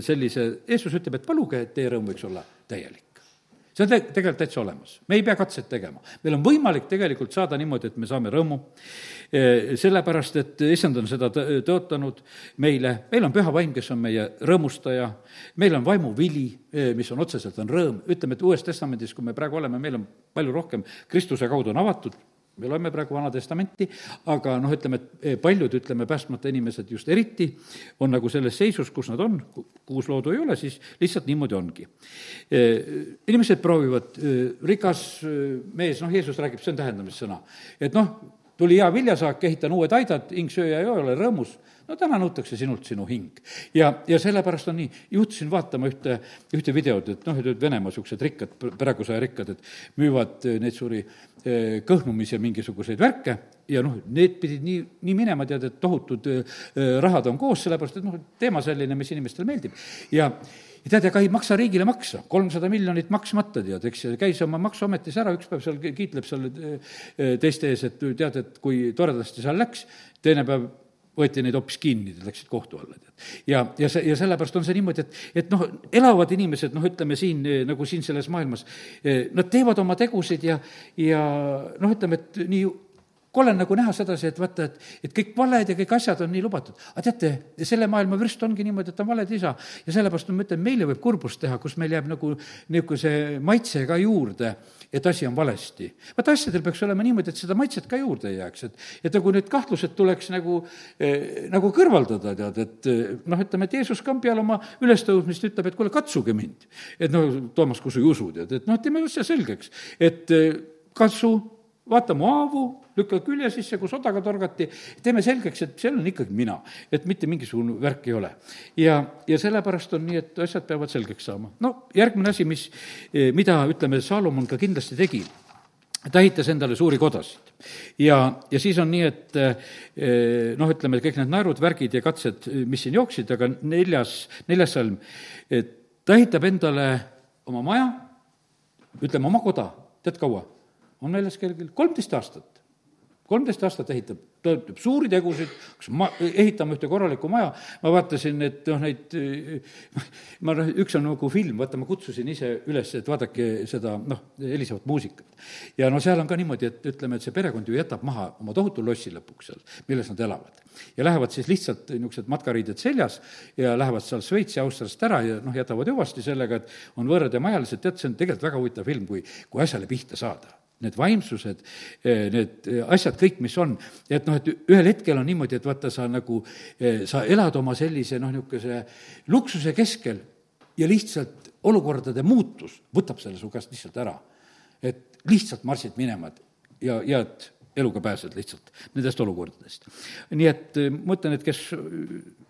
sellise, Jeesus ütleb, et paluge, et teie rõõm võiks olla täielik. See on te-, tegelikult täitsa olemas, me ei pea katset tegema. meil on võimalik tegelikult saada niimoodi, et me saame rõõmu, sellepärast et issand on seda tõotanud meile, meil on püha vaim, kes on meie rõõmustaja, meil on vaimuvili, mis on otseselt, on rõõm, ütleme, et Uues Testamendis, kui me praegu oleme, meil on palju rohkem Kristuse kaudu on avatud me loeme praegu Vana Testamenti, aga noh, ütleme, et eh, paljud, ütleme, päästmata inimesed just eriti on nagu selles seisus, kus nad on, kuus loodu ei ole, siis lihtsalt niimoodi ongi. Eh, inimesed proovivad, eh, rikas mees, noh, Jeesus räägib, see on tähendamissõna, et noh, tuli hea viljasaak, ehitan uued aidad, hing sööja ei ole, rõõmus, no täna nõutakse sinult sinu hing. ja, ja sellepärast on nii, juhtusin vaatama ühte, ühte videot, et noh, et Venemaa niisugused rikkad, praeguse aja rikkad, et müüvad neid suuri eh, kõhnumis- ja mingisuguseid värke. Ja noh, need pidid nii, nii minema, tead, et tohutud eh, rahad on koos, sellepärast et noh, teema selline, mis inimestele meeldib. ja ja tead, ega ei maksa riigile maksa, kolmsada miljonit maksmata, tead, eks, käis oma Maksuametis ära, üks päev seal kiitleb seal eh, teiste ees, et tead, et kui toredasti seal läks, teine päev võeti neid hoopis kinni, läksid kohtu alla, tead. ja, ja see, ja sellepärast on see niimoodi, et, et noh, elavad inimesed, noh, ütleme siin, nagu siin selles maailmas, eh, nad teevad oma tegusid ja, ja noh, ütleme, et nii kole nagu näha sedasi, et vaata, et, et kõik valed ja kõik asjad on nii lubatud. aga teate, selle maailma vürst ongi niimoodi, et ta on valed isa. ja sellepärast ma ütlen, meile võib kurbust teha, kus meil jääb nagu niisuguse maitse ka juurde, et asi on valesti. vaata, asjadel peaks olema niimoodi, et seda maitset ka juurde ei jääks, et, et nagu need kahtlused tuleks nagu eh,, nagu kõrvaldada, tead, et noh, ütleme, et Jeesus kambi all oma ülestõusmist ütleb, et kuule, katsuge mind. et noh, Toomas, kui sa ei usu, tead, et noh, teeme asja selgeks, et katsu vaata mu haavu, lükka külje sisse, kus odaga torgati, teeme selgeks, et see on ikkagi mina, et mitte mingisugune värk ei ole. ja, ja sellepärast on nii, et asjad peavad selgeks saama. no järgmine asi, mis, mida, ütleme, Saalomon ka kindlasti tegi, ta ehitas endale suuri kodasid. ja, ja siis on nii, et noh, ütleme, kõik need naerud, värgid ja katsed, mis siin jooksid, aga neljas, neljas salm, et ta ehitab endale oma maja, ütleme, oma koda, tead kaua? On väljas kellelgi kolmteist aastat. kolmteist aastat ehitab, ta teeb suuri tegusid, kas ma, ehitame ühte korralikku maja, ma vaatasin, et noh, neid, <laughs> ma noh, üks on nagu film, vaata, ma kutsusin ise üles, et vaadake seda noh, helisevat muusikat. ja no seal on ka niimoodi, et ütleme, et see perekond ju jätab maha oma tohutu lossi lõpuks seal, milles nad elavad. ja lähevad siis lihtsalt niisugused matkariided seljas ja lähevad seal Šveitsi, Austriast ära ja noh, jätavad hüvasti sellega, et on võõrad ja majalised, tead, see on tegelikult väga huvitav film, kui, kui asjale pihta saada need vaimsused, eh, need eh, asjad kõik, mis on, et noh, et ühel hetkel on niimoodi, et vaata, sa nagu, eh, sa elad oma sellise noh, niisuguse luksuse keskel ja lihtsalt olukordade muutus võtab selle su käest lihtsalt ära. et lihtsalt marsid minema ja jääd eluga pääsed lihtsalt nendest olukordadest. nii et ma ütlen, et kes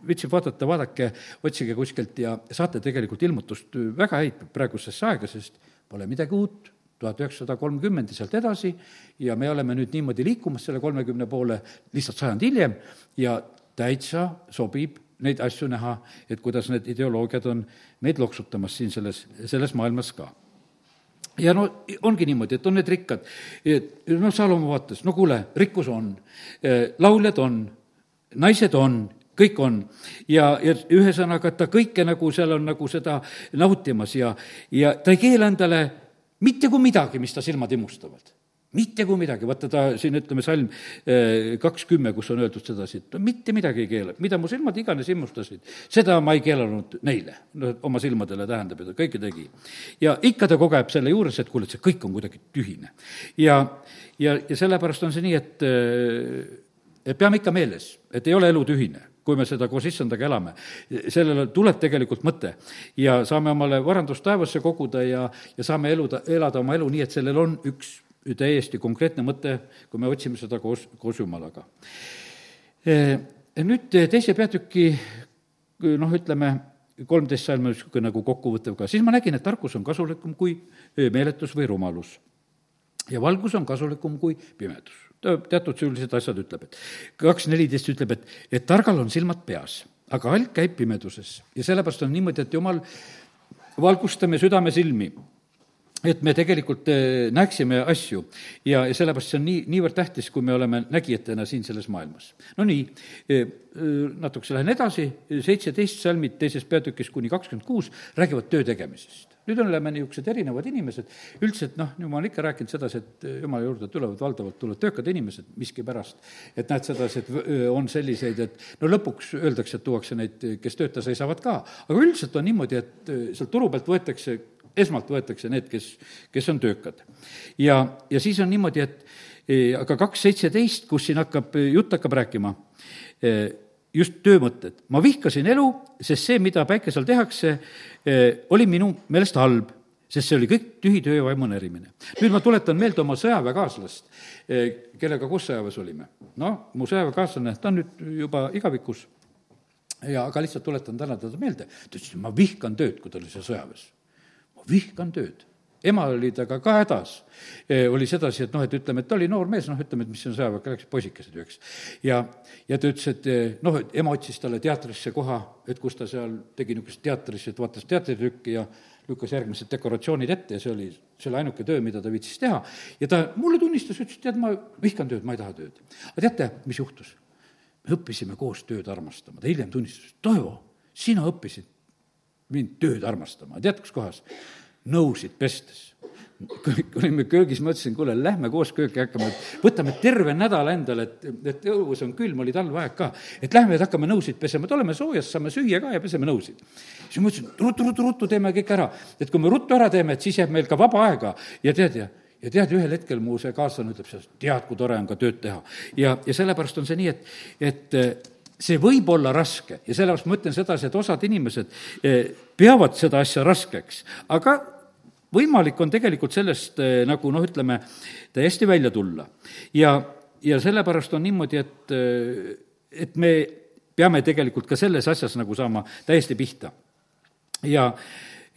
viitsib vaadata, vaadake, otsige kuskilt ja saate tegelikult ilmutust väga häid praegusesse aega, sest pole midagi uut tuhat üheksasada kolmkümmend ja sealt edasi. Ja me oleme nüüd niimoodi liikumas selle kolmekümne poole lihtsalt sajand hiljem. Ja täitsa sobib neid asju näha, et kuidas need ideoloogiad on meid loksutamas siin selles, selles maailmas ka. Ja no ongi niimoodi, et on need rikkad, noh, Salomo vaatas, no kuule, rikkus on, lauljad on, naised on, kõik on. ja, ja ühesõnaga, et ta kõike nagu seal on nagu seda nautimas ja, ja ta ei keela endale mitte kui midagi, mis ta silmad imustavad mitte kui midagi, vaata ta siin, ütleme, salm eh, kakskümmend, kus on öeldud sedasi, et no mitte midagi ei keela, mida mu silmad iganes immustasid, seda ma ei keelanud neile. no oma silmadele tähendab ju, ta kõike tegi. ja ikka ta kogeb selle juures, et kuule, et see kõik on kuidagi tühine. ja, ja, ja sellepärast on see nii, et, eh, et peame ikka meeles, et ei ole elu tühine kui me seda koos issandaga elame. sellele tuleb tegelikult mõte ja saame omale varandust taevasse koguda ja, ja saame eluda, elada oma elu nii, et sellel on üks täiesti konkreetne mõte, kui me otsime seda koos, koos Jumalaga. E, nüüd teise peatüki noh, ütleme, kolmteist salm on niisugune nagu kokkuvõttev ka, siis ma nägin, et tarkus on kasulikum kui meeletus või rumalus. ja valgus on kasulikum kui pimedus teatud sellised asjad ütleb, et kaks neliteist ütleb, et, et targal on silmad peas, aga halb käib pimeduses. Ja sellepärast on niimoodi, et jumal, valgustame südame silmi et me tegelikult eh, näeksime asju. Ja, ja sellepärast see on nii, niivõrd tähtis, kui me oleme nägijatena siin selles maailmas. no nii, eh, eh, natukese lähen edasi, seitseteist salmid teises peatükis kuni kakskümmend kuus räägivad töö tegemisest nüüd oleme niisugused erinevad inimesed, üldse, et noh, jumal on ikka rääkinud sedasi, et jumala juurde tulevad valdavalt tulevad töökad inimesed miskipärast. et näed sedasi, et on selliseid, et no lõpuks öeldakse, et tuuakse neid, kes tööta seisavad ka, aga üldiselt on niimoodi, et sealt turu pealt võetakse, esmalt võetakse need, kes, kes on töökad. ja, ja siis on niimoodi, et aga kaks seitseteist, kus siin hakkab, jutt hakkab rääkima, just töömõtted. ma vihkasin elu, sest see, mida päikese all tehakse, eh, oli minu meelest halb, sest see oli kõik tühi töö ja vaimu närimine. nüüd ma tuletan meelde oma sõjaväekaaslast, eh, kellega koos sõjaväes olime. noh, mu sõjaväekaaslane, ta on nüüd juba igavikus, ja aga lihtsalt tuletan täna teda meelde, ta ütles, ma vihkan tööd, kui ta oli seal sõjaväes. ma vihkan tööd ema oli temaga ka hädas, oli sedasi, et noh, et ütleme, et ta oli noor mees, noh, ütleme, et mis on sõjaväe, läksid poisikesed ju, eks. ja, ja ta ütles, et noh, et ema otsis talle teatrisse koha, et kus ta seal tegi niisugust teatris, et vaatas teatritükki ja lükkas järgmised dekoratsioonid ette ja see oli selle ainuke töö, mida ta viitsis teha. ja ta mulle tunnistas, ütles, et tead, ma vihkan tööd, ma ei taha tööd. aga teate, mis juhtus? me õppisime koos tööd armastama, ta hiljem tunnistas, Toivo, sina õppisid mind tööd armastama, tead, kus kohas? Nõusid pestes. kui olime köögis, ma ütlesin, kuule, lähme koos kööki hakkama, et võtame terve nädala endale, et, et õues on külm, oli talveaeg ka, et lähme et hakkame nõusid pesema, et oleme soojas, saame süüa ka ja peseme nõusid. siis ma ütlesin, ruttu, ruttu, ruttu teeme kõik ära, et kui me ruttu ära teeme, et siis jääb meil ka vaba aega ja tead, ja ja tead, ühel hetkel mu see kaaslane ütleb sellest, tead, kui tore on ka tööd teha. ja, ja sellepärast on see nii, et, et see võib olla raske ja sellepärast ma ütlen sedasi, et osad inimesed eh, peavad seda asja raskeks, aga võimalik on tegelikult sellest eh, nagu noh, ütleme, täiesti välja tulla. ja, ja sellepärast on niimoodi, et, eh, et me peame tegelikult ka selles asjas nagu saama täiesti pihta. ja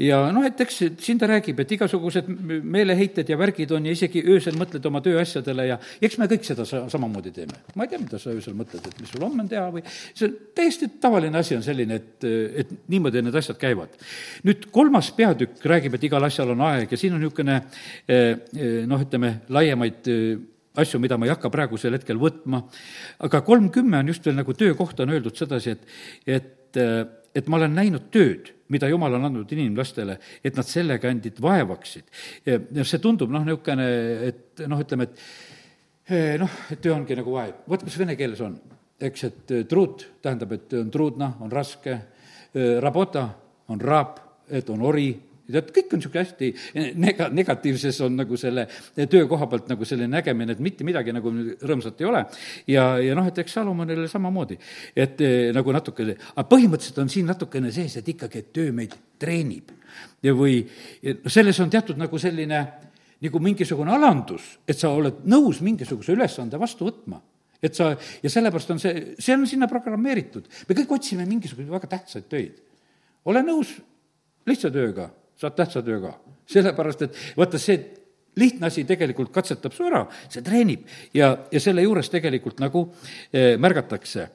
ja noh, et eks siin ta räägib, et igasugused meeleheited ja värgid on ja isegi öösel mõtled oma tööasjadele ja eks me kõik seda sa-, samamoodi teeme. ma ei tea, mida sa öösel mõtled, et mis sul homme on teha või see on täiesti tavaline asi on selline, et, et niimoodi need asjad käivad. nüüd kolmas peatükk räägib, et igal asjal on aeg ja siin on niisugune eh, eh, noh, ütleme, laiemaid eh, asju, mida ma ei hakka praegusel hetkel võtma, aga kolmkümmend on just veel nagu töökohta on öeldud sedasi, et, et, et ma olen näinud tööd mida Jumal on andnud inimlastele, et nad sellega endid vaevaksid. see tundub noh, niisugune, et noh, ütleme, et eh, noh, et töö ongi nagu vaev. vaata, kas vene keeles on, eks, et eh, truut tähendab, et on truudna, on raske, eh, rabota on raap, et on ori, tead, kõik on niisugune hästi nega-, negatiivses on nagu selle töökoha pealt nagu selline nägemine, et mitte midagi nagu rõõmsat ei ole. ja, ja noh, et eks Salomonile samamoodi, et eh, nagu natuke, aga põhimõtteliselt on siin natukene sees, et ikkagi, et töö meid treenib. või noh, selles on teatud nagu selline nagu mingisugune alandus, et sa oled nõus mingisuguse ülesande vastu võtma et sa, ja sellepärast on see, see on sinna programmeeritud. me kõik otsime mingisuguseid väga tähtsaid töid. ole nõus lihtsa tööga saad tähtsa töö ka. sellepärast, et vaata, see lihtne asi tegelikult katsetab su ära, see treenib ja, ja selle juures tegelikult nagu eh, märgatakse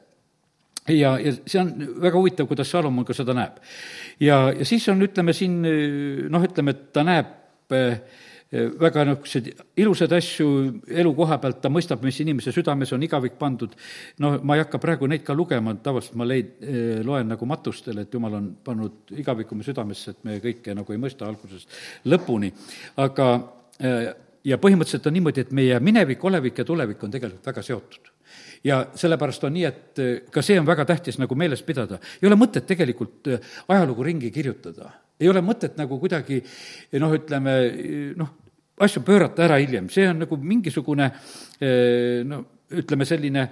ja, ja see on väga huvitav, kuidas Salomon ka seda näeb. ja, ja siis on, ütleme siin noh, ütleme, et ta näeb eh, väga niisuguseid ilusaid asju elukoha pealt, ta mõistab, mis inimese südames on igavik pandud. no ma ei hakka praegu neid ka lugema, tavaliselt ma leid-, loen nagu matustel, et jumal on pannud igaviku me südamesse, et me kõike nagu ei mõista algusest lõpuni. aga ja põhimõtteliselt on niimoodi, et meie minevik, olevik ja tulevik on tegelikult väga seotud ja sellepärast on nii, et ka see on väga tähtis nagu meeles pidada. ei ole mõtet tegelikult ajalugu ringi kirjutada ei ole mõtet nagu kuidagi noh, ütleme noh, asju pöörata ära hiljem, see on nagu mingisugune eh, no ütleme, selline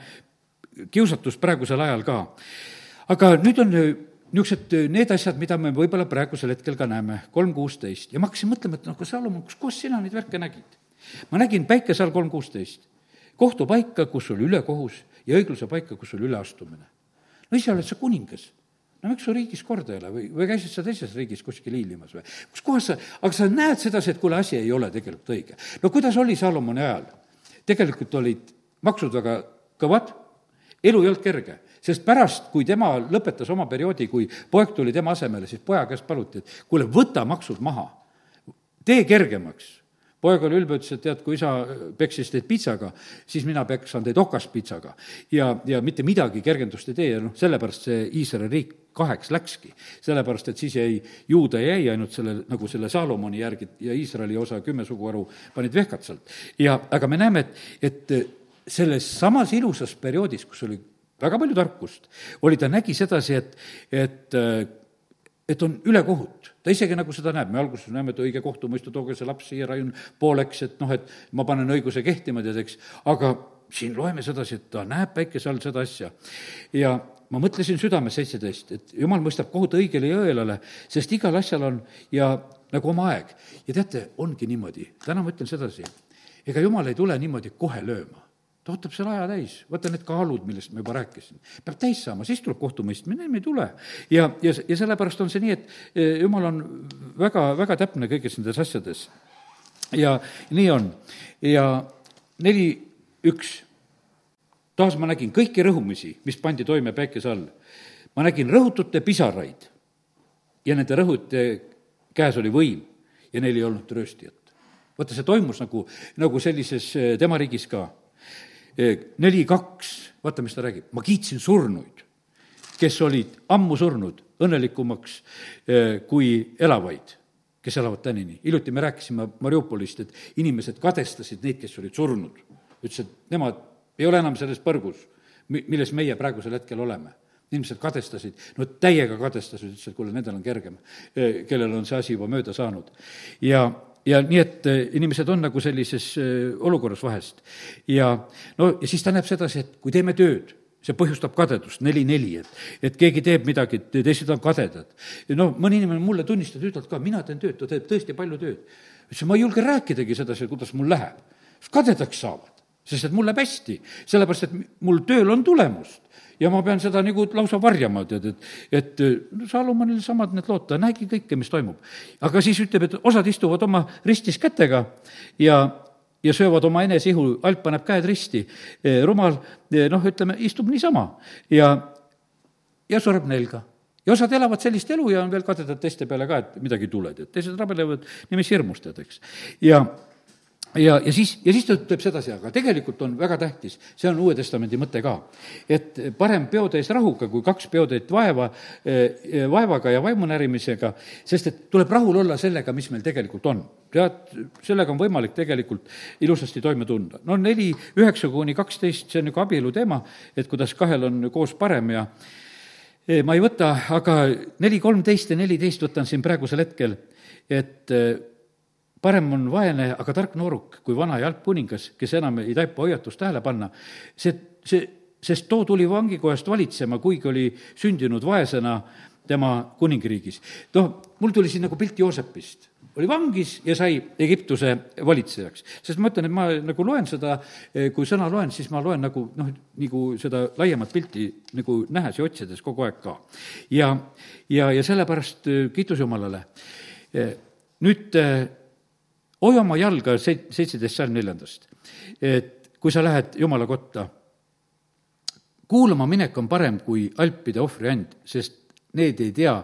kiusatus praegusel ajal ka. aga nüüd on niisugused need asjad, mida me võib-olla praegusel hetkel ka näeme, kolm kuusteist, ja ma hakkasin mõtlema, et noh, aga Salomon, kus kohas sina neid värke nägid? ma nägin päikese all kolm kuusteist, kohtupaika, kus oli ülekohus ja õigluse paika, kus oli üleastumine. no ise oled sa kuningas no miks su riigis korda ei ole või, või käisid sa teises riigis kuskil hiilimas või? kus kohas sa, aga sa näed sedasi, et kuule, asi ei ole tegelikult õige. no kuidas oli Salomoni ajal? tegelikult olid maksud väga kõvad, elu ei olnud kerge, sest pärast, kui tema lõpetas oma perioodi, kui poeg tuli tema asemele, siis poja käest paluti, et kuule, võta maksud maha, tee kergemaks poeg oli ülbe, ütles, et tead, kui isa peksis teid pitsaga, siis mina peksan teid okaspitsaga. ja, ja mitte midagi kergendust ei tee ja noh, sellepärast see Iisraeli riik kaheks läkski. sellepärast, et siis jäi, juuda jäi ainult selle, nagu selle Saalomoni järgi ja Iisraeli osa kümme suguharu panid vehkad sealt. ja, aga me näeme, et, et selles samas ilusas perioodis, kus oli väga palju tarkust, oli, ta nägi sedasi, et, et et on ülekohut. ta isegi nagu seda näeb, me alguses näeme, et õige kohtumõistu, tooge see laps siia, raiun pooleks, et noh, et ma panen õiguse kehtima, tead, eks, aga siin loeme sedasi, et ta näeb päikese all seda asja. ja ma mõtlesin südames seitseteist, et jumal mõistab kohut õigele ja õelale, sest igal asjal on ja nagu oma aeg. ja teate, ongi niimoodi, täna ma ütlen sedasi, ega jumal ei tule niimoodi kohe lööma ta ootab selle aja täis, vaata need kaalud, millest ma juba rääkisin, peab täis saama, siis tuleb kohtumõistmine, ennem ei tule. ja, ja, ja sellepärast on see nii, et e, jumal on väga, väga täpne kõigis nendes asjades. ja nii on. ja neli, üks, taas ma nägin kõiki rõhumisi, mis pandi toime päikese all. ma nägin rõhutute pisaraid ja nende rõhute käes oli võim ja neil ei olnud rööstijat. vaata, see toimus nagu, nagu sellises eh, tema riigis ka. Eh, neli, kaks, vaata, mis ta räägib, ma kiitsin surnuid, kes olid ammu surnud, õnnelikumaks eh, kui elavaid, kes elavad tänini. hiljuti me rääkisime Mariupolist, et inimesed kadestasid neid, kes olid surnud. ütles, et nemad ei ole enam selles põrgus, mi-, milles meie praegusel hetkel oleme inimesed kadestasid, no täiega kadestasid, ütlesid, et kuule, nendel on kergem, kellel on see asi juba mööda saanud. ja, ja nii, et inimesed on nagu sellises olukorras vahest. ja no ja siis ta näeb sedasi, et kui teeme tööd, see põhjustab kadedust, neli-neli, et, et keegi teeb midagi, teised on kadedad. noh, mõni inimene mulle tunnistab, ütleb ka, mina teen tööd, ta teeb tõesti palju tööd. ütles, ma ei julge rääkidagi sedasi, kuidas mul läheb. kadedaks saavad, sest et mul läheb hästi, sellepärast et mul tööl on tulemust ja ma pean seda nagu lausa varjama, tead, et, et no Salomonil samad need lood, ta nägi kõike, mis toimub. aga siis ütleb, et osad istuvad oma ristis kätega ja, ja söövad oma eneseihu, alp paneb käed risti, e, rumal e, noh, ütleme, istub niisama ja, ja sureb nälga ja osad elavad sellist elu ja on veel kadedad teiste peale ka, et midagi ei tule, tead, teised rabelevad niiviisi hirmust, tead, eks. ja ja, ja siis, ja siis ta ütleb sedasi, aga tegelikult on väga tähtis, see on Uue Testamendi mõte ka, et parem peotäis rahuga kui kaks peotäit vaeva, eh, vaevaga ja vaimunärimisega, sest et tuleb rahul olla sellega, mis meil tegelikult on. tead, sellega on võimalik tegelikult ilusasti toime tulla. no neli, üheksa kuni kaksteist, see on nagu abielu teema, et kuidas kahel on koos parem ja eh, ma ei võta, aga neli, kolmteist ja neliteist võtan siin praegusel hetkel, et eh, parem on vaene, aga tark nooruk kui vana ja halb kuningas, kes enam ei taipa hoiatust tähele panna. see, see, sest too tuli vangikojast valitsema, kuigi oli sündinud vaesena tema kuningriigis. noh, mul tuli siin nagu pilt Joosepist oli vangis ja sai Egiptuse valitsejaks. sest ma ütlen, et ma nagu loen seda, kui sõna loen, siis ma loen nagu noh, nagu seda laiemat pilti nagu nähes ja otsides kogu aeg ka. ja, ja, ja sellepärast kiitus Jumalale. nüüd hoia oma jalga seit-, seitseteist sajand neljandast. et kui sa lähed Jumala kotta, kuulama minek on parem kui alpide ohvriand, sest need ei tea,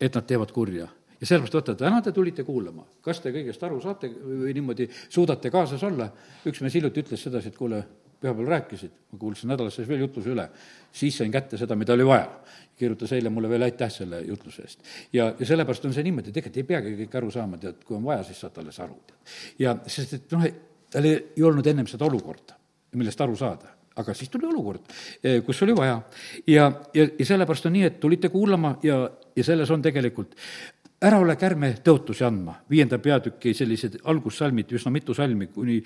et nad teevad kurja. Ja sellepärast vaata, täna te tulite kuulama, kas te kõigest aru saate või niimoodi suudate kaasas olla, üks mees hiljuti ütles sedasi, et kuule, pühapäeval rääkisid, ma kuulsin nädalas siis veel jutluse üle, siis sain kätte seda, mida oli vaja. kirjutas eile mulle veel aitäh selle jutluse eest. ja, ja sellepärast on see niimoodi, tegelikult ei peagi kõike aru saama, tead, kui on vaja, siis saad alles aru. ja sest, et noh, tal ei, ei olnud ennem seda olukorda, millest aru saada aga siis tuli olukord, eh, kus oli vaja. ja, ja, ja sellepärast on nii, et tulite kuulama ja, ja selles on tegelikult ära ole kärme tõotusi andma, viienda peatüki sellised algussalmid, üsna mitu salmi, kuni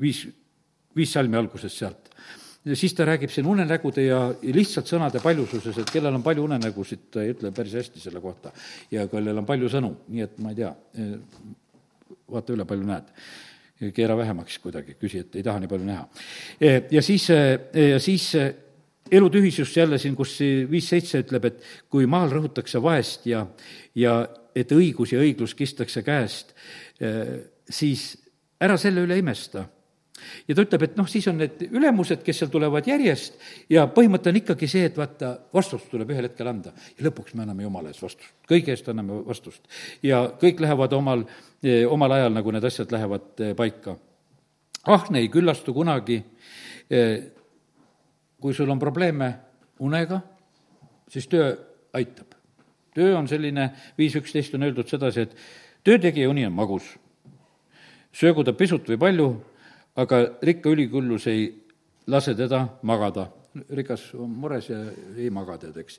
viis viis salmi algusest sealt. siis ta räägib siin unenägude ja lihtsalt sõnade paljususes, et kellel on palju unenägusid, ta ei ütle päris hästi selle kohta. ja kellel on palju sõnu, nii et ma ei tea, vaata üle, palju näed keera vähemaks kuidagi, küsi, et ei taha nii palju näha. ja siis, ja siis elutühisust jälle siin, kus viis-seitse ütleb, et kui maal rõhutakse vaest ja, ja et õigus ja õiglus kistakse käest, siis ära selle üle imesta ja ta ütleb, et noh, siis on need ülemused, kes seal tulevad järjest ja põhimõte on ikkagi see, et vaata, vastust tuleb ühel hetkel anda. ja lõpuks me anname Jumala ees vastust, kõige eest anname vastust. ja kõik lähevad omal, eh, omal ajal, nagu need asjad lähevad eh, paika. ahne ei küllastu kunagi, eh, kui sul on probleeme unega, siis töö aitab. töö on selline, viis üksteist on öeldud sedasi, et töötegija uni on magus söögu ta pisut või palju, aga rikka üliküllus ei lase teda magada. rikas on mures ja ei maga, tead, eks.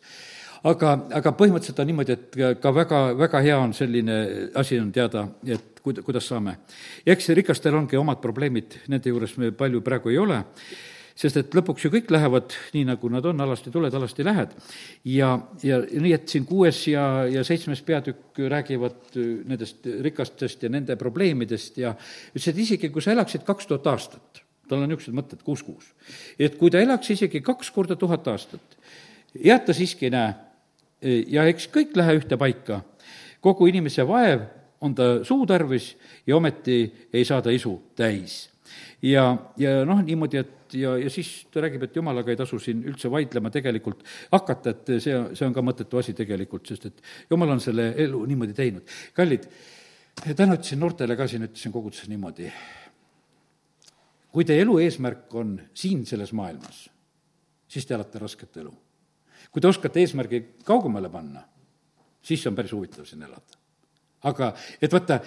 aga, aga põhimõtteliselt on niimoodi, et ka väga, väga hea on selline asi on teada, et kuid-, kuidas saame. ja eks rikastel ongi omad probleemid, nende juures me palju praegu ei ole sest et lõpuks ju kõik lähevad nii, nagu nad on, alasti tuled, alasti lähed. ja, ja nii, et siin kuues ja, ja seitsmes peatükk räägivad nendest rikastest ja nende probleemidest ja ütles, et isegi kui sa elaksid kaks tuhat aastat, tal on niisugused mõtted kuus-kuus. et kui ta elaks isegi kaks korda tuhat aastat, head ta siiski ei näe ja eks kõik lähe ühte paika. kogu inimese vaev on ta suu tarvis ja ometi ei saa ta isu täis. Ja, ja noh, niimoodi, et ja, ja siis ta räägib, et jumalaga ei tasu siin üldse vaidlema tegelikult hakata, et see, see on ka mõttetu asi tegelikult, sest et jumal on selle elu niimoodi teinud. kallid, täna ütlesin noortele ka siin, ütlesin koguduses niimoodi, kui teie elu eesmärk on siin selles maailmas, siis te elate rasket elu kui te oskate eesmärgi kaugemale panna, siis on päris huvitav siin elada. aga et vaata,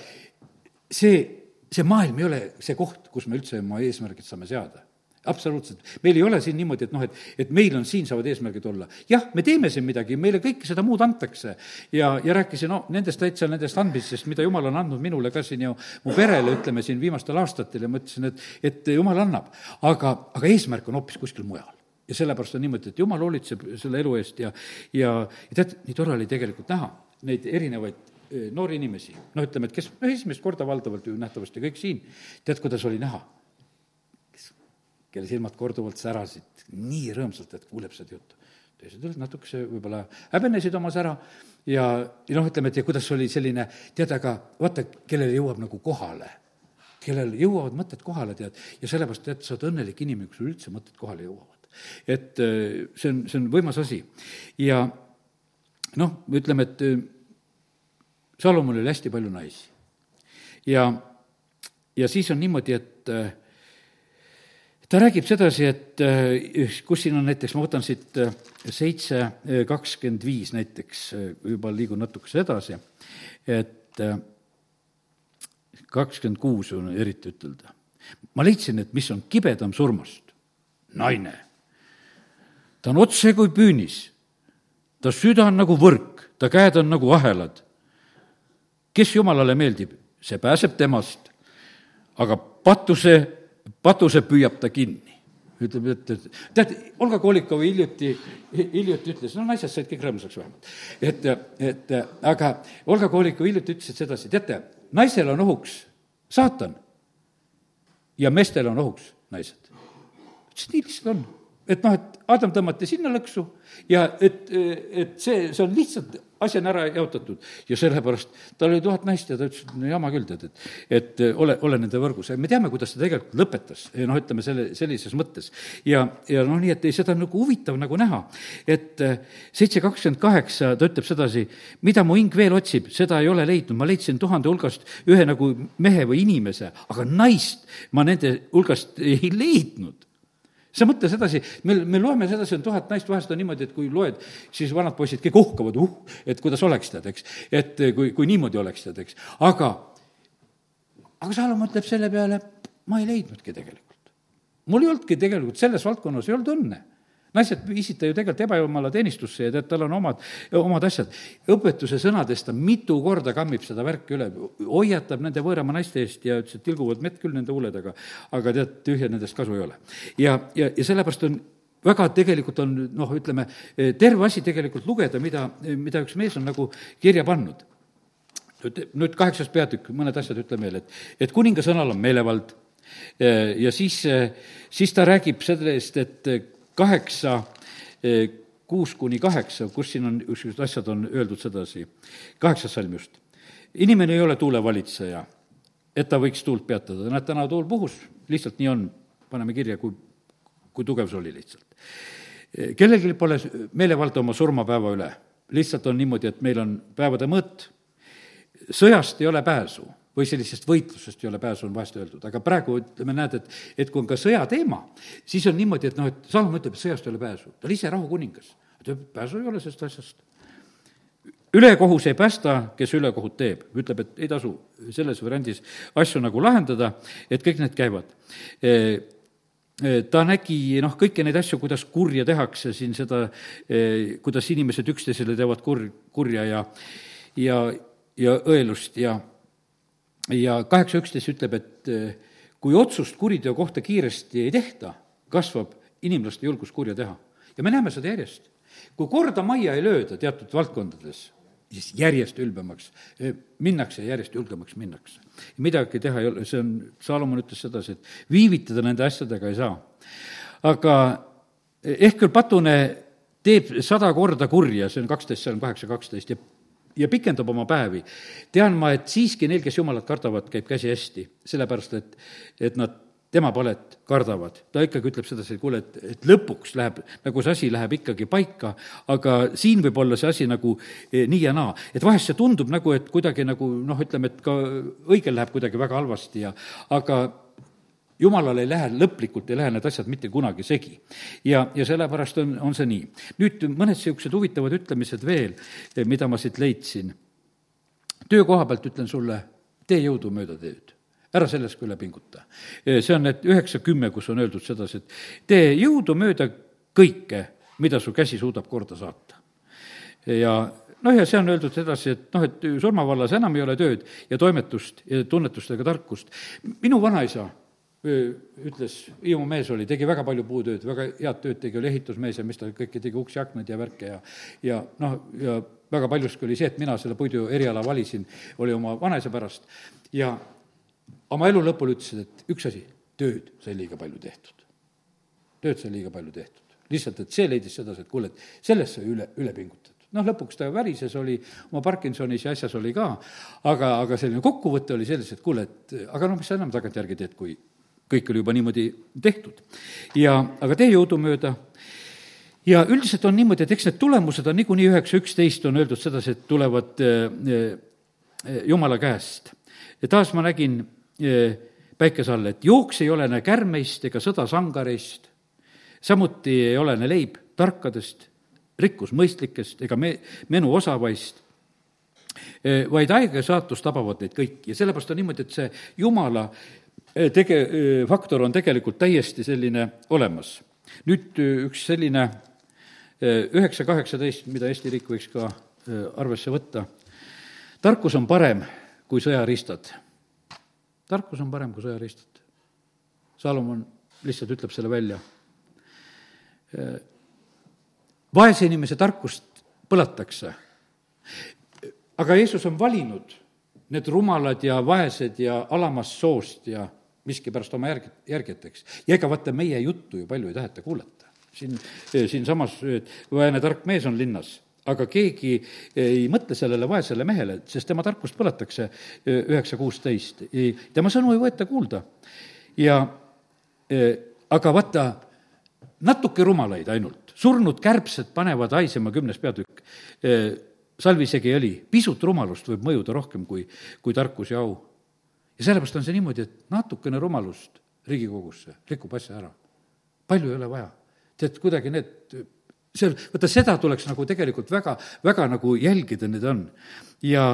see, see maailm ei ole see koht, kus me üldse oma eesmärgid saame seada absoluutselt. meil ei ole siin niimoodi, et noh, et, et meil on, siin saavad eesmärgid olla. jah, me teeme siin midagi, meile kõike seda muud antakse. ja, ja rääkisin no, nendest täitsa nendest andmistest, mida jumal on andnud minule ka siin ju, mu perele, ütleme siin viimastel aastatel ja mõtlesin, et, et jumal annab. aga, aga eesmärk on hoopis kuskil mujal ja sellepärast on niimoodi, et jumal hoolitseb selle elu eest ja, ja, ja tead, nii tore oli tegelikult näha neid erinevaid noori inimesi, noh, ütleme, et kes noh, esimest korda valdavalt ju nähtavasti kõik siin, tead, kuidas oli näha? kes, kelle silmad korduvalt särasid nii rõõmsalt, et kuuleb seda juttu. teised olid natukese võib-olla häbenesid oma sära ja, ja noh, ütleme, et ja kuidas oli selline, tead, aga vaata, kellele jõuab nagu kohale kellel jõuavad mõtted kohale, tead, ja sellepärast, tead, sa oled õnnelik inimene, kui sul üldse mõtted kohale jõuavad et äh, see on, see on võimas asi. ja noh, ütleme, et äh, Salomonil oli hästi palju naisi. ja, ja siis on niimoodi, et äh, ta räägib sedasi, et kus siin on näiteks, ma võtan siit seitse kakskümmend viis näiteks, juba liigun natukese edasi, et kakskümmend kuus on eriti ütelda. ma leidsin, et mis on kibedam surmast, naine ta on otse kui püünis. ta süda on nagu võrk, ta käed on nagu ahelad. Kes jumalale meeldib, see pääseb temast, aga patuse, patuse püüab ta kinni ütleb, et, et tead, Olga Kolikov hiljuti, hiljuti ütles, no naised said kõik rõõmsaks vähemalt. et, et aga Olga Kolikov hiljuti ütles, sedasi, teate, naisel on ohuks saatan ja meestel on ohuks naised. ütles, nii lihtsalt on et noh, et Adam tõmmati sinna lõksu ja et, et see, see on lihtsalt asi on ära jaotatud ja sellepärast tal oli tuhat naist ja ta ütles, et no jama küll, tead, et, et ole, ole nende võrgus. me teame, kuidas ta tegelikult lõpetas, noh, ütleme selle, sellises mõttes. ja, ja noh, nii et ei, seda on nagu huvitav nagu näha, et seitse kakskümmend kaheksa, ta ütleb sedasi, mida mu hing veel otsib, seda ei ole leidnud, ma leidsin tuhande hulgast ühe nagu mehe või inimese, aga naist ma nende hulgast ei leidnud sa mõtle sedasi, me, me loeme sedasi, on tuhat naist, vahest on niimoodi, et kui loed, siis vanad poisid kõik uhkavad, uh, et kuidas oleks tead, eks. et kui, kui niimoodi oleks tead, eks. aga, aga Saalo mõtleb selle peale, ma ei leidnudki tegelikult. mul ei olnudki tegelikult selles valdkonnas, ei olnud õnne naised viisid ta ju tegelikult ebajumala teenistusse ja tead, tal on omad, omad asjad. õpetuse sõnadest ta mitu korda kammib seda värki üle, hoiatab nende võõrama naiste eest ja ütles, et tilguvad mett küll nende huuled, aga aga tead, tühja nendest kasu ei ole. ja, ja, ja sellepärast on väga tegelikult on noh, ütleme, terve asi tegelikult lugeda, mida, mida üks mees on nagu kirja pannud. nüüd kaheksas peatükk, mõned asjad ütlen veel, et, et kuninga sõnal on meelevald ja siis, siis ta räägib sellest, et kaheksa, eh, kuus kuni kaheksa, kus siin on, niisugused asjad on öeldud sedasi, kaheksas salm just. inimene ei ole tuulevalitseja, et ta võiks tuult peatada, näed, täna tuul puhus, lihtsalt nii on, paneme kirja, kui, kui tugev see oli lihtsalt. Eh, kellelgi pole meelevalda oma surmapäeva üle, lihtsalt on niimoodi, et meil on päevade mõõt, sõjast ei ole pääsu või sellisest võitlusest ei ole pääsu, on vahest öeldud, aga praegu ütleme, näed, et, et kui on ka sõjateema, siis on niimoodi, et noh, et Salom ütleb, et sõjast ei ole pääsu, ta oli ise rahukuningas. ta ütleb, pääsu ei ole sellest asjast. ülekohus ei päästa, kes ülekohut teeb, ütleb, et ei tasu selles variandis asju nagu lahendada, et kõik need käivad e, e, ta nägi noh, kõiki neid asju, kuidas kurja tehakse siin seda, e, kuidas inimesed üksteisele teevad kur-, kurja ja, ja, ja õelust ja ja kaheksa üksteist ütleb, et eh, kui otsust kuriteo kohta kiiresti ei tehta, kasvab inimlaste julgus kurja teha. ja me näeme seda järjest. kui korda majja ei lööda teatud valdkondades, siis järjest ülbemaks minnakse ja järjest julgemaks minnakse. midagi teha ei ole, see on, Saalomon ütles sedasi, et viivitada nende asjadega ei saa. aga ehk küll patune teeb sada korda kurja, see on kaksteist, see on kaheksa, kaksteist, ja ja pikendab oma päevi, tean ma, et siiski neil, kes Jumalat kardavad, käib käsi hästi, sellepärast et, et nad tema palet kardavad. ta ikkagi ütleb sedasi, et kuule, et, et lõpuks läheb, nagu see asi läheb ikkagi paika, aga siin võib olla see asi nagu eh, nii ja naa. et vahest see tundub nagu, et kuidagi nagu noh, ütleme, et ka õigel läheb kuidagi väga halvasti ja aga jumalal ei lähe, lõplikult ei lähe need asjad mitte kunagi segi. ja, ja sellepärast on, on see nii. nüüd mõned niisugused huvitavad ütlemised veel, eh, mida ma siit leidsin. töökoha pealt ütlen sulle, tee jõudumööda tööd ära sellest ka üle pinguta. see on need üheksa-kümme, kus on öeldud sedasi, et tee jõudumööda kõike, mida su käsi suudab korda saata. ja noh, ja see on öeldud sedasi, et noh, et surmavallas enam ei ole tööd ja toimetust ja tunnetust ega tarkust. minu vanaisa ütles, Hiiumaa mees oli, tegi väga palju puutööd, väga head tööd tegi, oli ehitusmees ja mis ta kõike tegi, uksi-aknaid ja värke ja ja noh, ja väga paljuski oli see, et mina selle puidu eriala valisin, oli oma vanaisa pärast ja oma elu lõpul ütlesid, et üks asi, tööd sai liiga palju tehtud. tööd sai liiga palju tehtud. lihtsalt, et see leidis sedasi, et kuule, et sellest sai üle, üle pingutatud. noh, lõpuks ta värises, oli oma Parkinsonis ja asjas oli ka, aga, aga selline kokkuvõte oli selles, et kuule, et aga noh, mis sa enam tagantjärgi teed, kui kõik oli juba niimoodi tehtud. ja, aga tee jõudumööda ja üldiselt on niimoodi, et eks need tulemused on niikuinii üheksa, üksteist on öeldud sedasi, et tulevad äh, äh, Jumala käest. ja taas ma nägin päikese all, et jooks ei olene kärmeist ega sõda sangareist, samuti ei olene leib tarkadest, rikkus mõistlikest ega me-, menu osavaist, vaid haige saatus tabavad neid kõiki ja sellepärast on niimoodi, et see jumala tege-, faktor on tegelikult täiesti selline olemas. nüüd üks selline üheksa kaheksateist, mida Eesti riik võiks ka arvesse võtta. tarkus on parem kui sõjariistad tarkus on parem kui sõjaristid. Salomon lihtsalt ütleb selle välja. vaese inimese tarkust põletakse. aga Jeesus on valinud need rumalad ja vaesed ja alamast soost ja miskipärast oma järgi, järgijateks. ja ega vaata, meie juttu ju palju ei taheta kuulata. siin, siinsamas vaene tark mees on linnas aga keegi ei mõtle sellele vaesele mehele, sest tema tarkust põletakse üheksa kuusteist. tema sõnu ei võeta kuulda. ja aga vaata, natuke rumalaid ainult, surnud kärbsed panevad haisema, kümnes peatükk, salv isegi ei oli, pisut rumalust võib mõjuda rohkem kui, kui tarkus ja au. Ja sellepärast on see niimoodi, et natukene rumalust Riigikogusse rikub asja ära. palju ei ole vaja. tead, kuidagi need see, vaata seda tuleks nagu tegelikult väga, väga nagu jälgida, need on. ja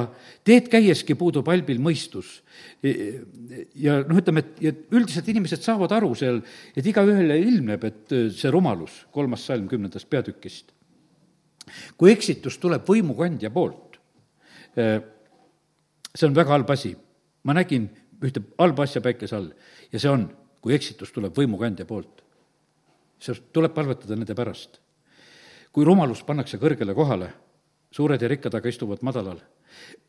teed käieski puudub albil mõistus. ja noh, ütleme, et, et üldiselt inimesed saavad aru seal, et igaühele ilmneb, et see rumalus, kolmas salm kümnendast peatükist. kui eksitus tuleb võimukandja poolt, see on väga halb asi. Ma nägin ühte halba asja päikese all ja see on, kui eksitus tuleb võimukandja poolt. see tuleb palvetada nende pärast kui rumalus pannakse kõrgele kohale, suured ja rikkad aga istuvad madalal.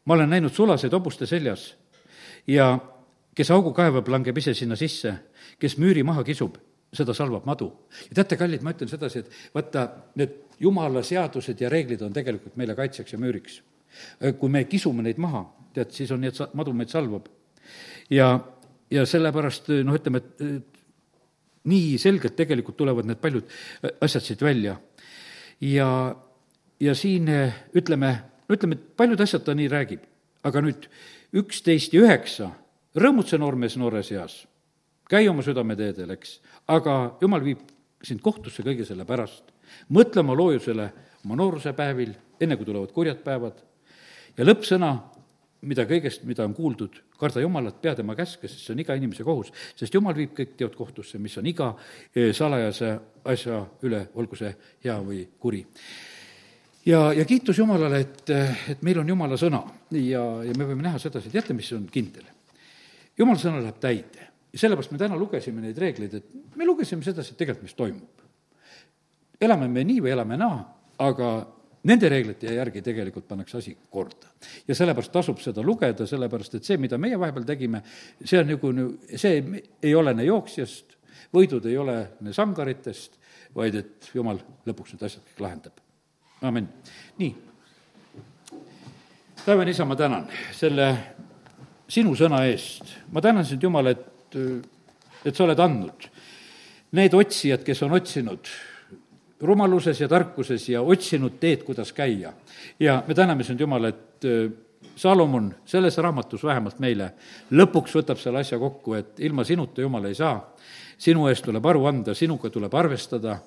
ma olen näinud sulaseid hobuste seljas ja kes augu kaevab, langeb ise sinna sisse, kes müüri maha kisub, seda salvab madu. ja teate, kallid, ma ütlen sedasi, et vaata, need jumala seadused ja reeglid on tegelikult meile kaitseks ja müüriks. kui me kisume neid maha, tead, siis on nii, et madu meid salvab. ja, ja sellepärast noh, ütleme, et nii selgelt tegelikult tulevad need paljud asjad siit välja ja, ja siin ütleme, ütleme, et paljud asjad ta nii räägib, aga nüüd üksteist ja üheksa, rõõmutse noormees noores eas, käi oma südameteedel, eks, aga jumal viib sind kohtusse kõige selle pärast. mõtle oma loojusele oma nooruse päevil, enne kui tulevad kurjad päevad, ja lõppsõna, mida kõigest, mida on kuuldud, karda Jumalat, pea tema käske, sest see on iga inimese kohus, sest Jumal viib kõik teod kohtusse, mis on iga eh, salajase asja üle, olgu see hea või kuri. ja, ja kiitus Jumalale, et, et meil on Jumala sõna ja, ja me võime näha sedasi, teate, mis on kindel? Jumala sõna läheb täide sellepärast me täna lugesime neid reegleid, et me lugesime sedasi, et tegelikult mis toimub. elame me nii või elame naa, aga nende reeglite järgi tegelikult pannakse asi korda. ja sellepärast tasub seda lugeda, sellepärast et see, mida meie vahepeal tegime, see on nagu, see ei olene jooksjast, võidud ei olene sangaritest, vaid et jumal lõpuks need asjad kõik lahendab. amin. nii. taevane isa, ma tänan selle sinu sõna eest. ma tänan sind, Jumal, et, et sa oled andnud need otsijad, kes on otsinud rumaluses ja tarkuses ja otsinud teed, kuidas käia. ja me täname sind, Jumal, et äh, Salomon selles raamatus vähemalt meile lõpuks võtab selle asja kokku, et ilma sinuta, Jumal, ei saa. sinu eest tuleb aru anda, sinuga tuleb arvestada,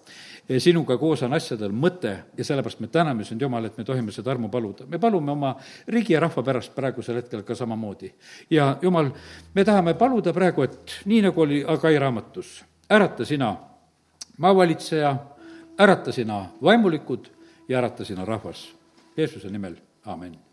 sinuga koos on asjadel mõte ja sellepärast me täname sind, Jumal, et me tohime seda armu paluda. me palume oma riigi ja rahva pärast praegusel hetkel ka samamoodi. ja Jumal, me tahame paluda praegu, et nii, nagu oli Agai raamatus, ärata sina maavalitseja, ärata sina vaimulikud ja ärata sina rahvas. Jeesuse nimel, amin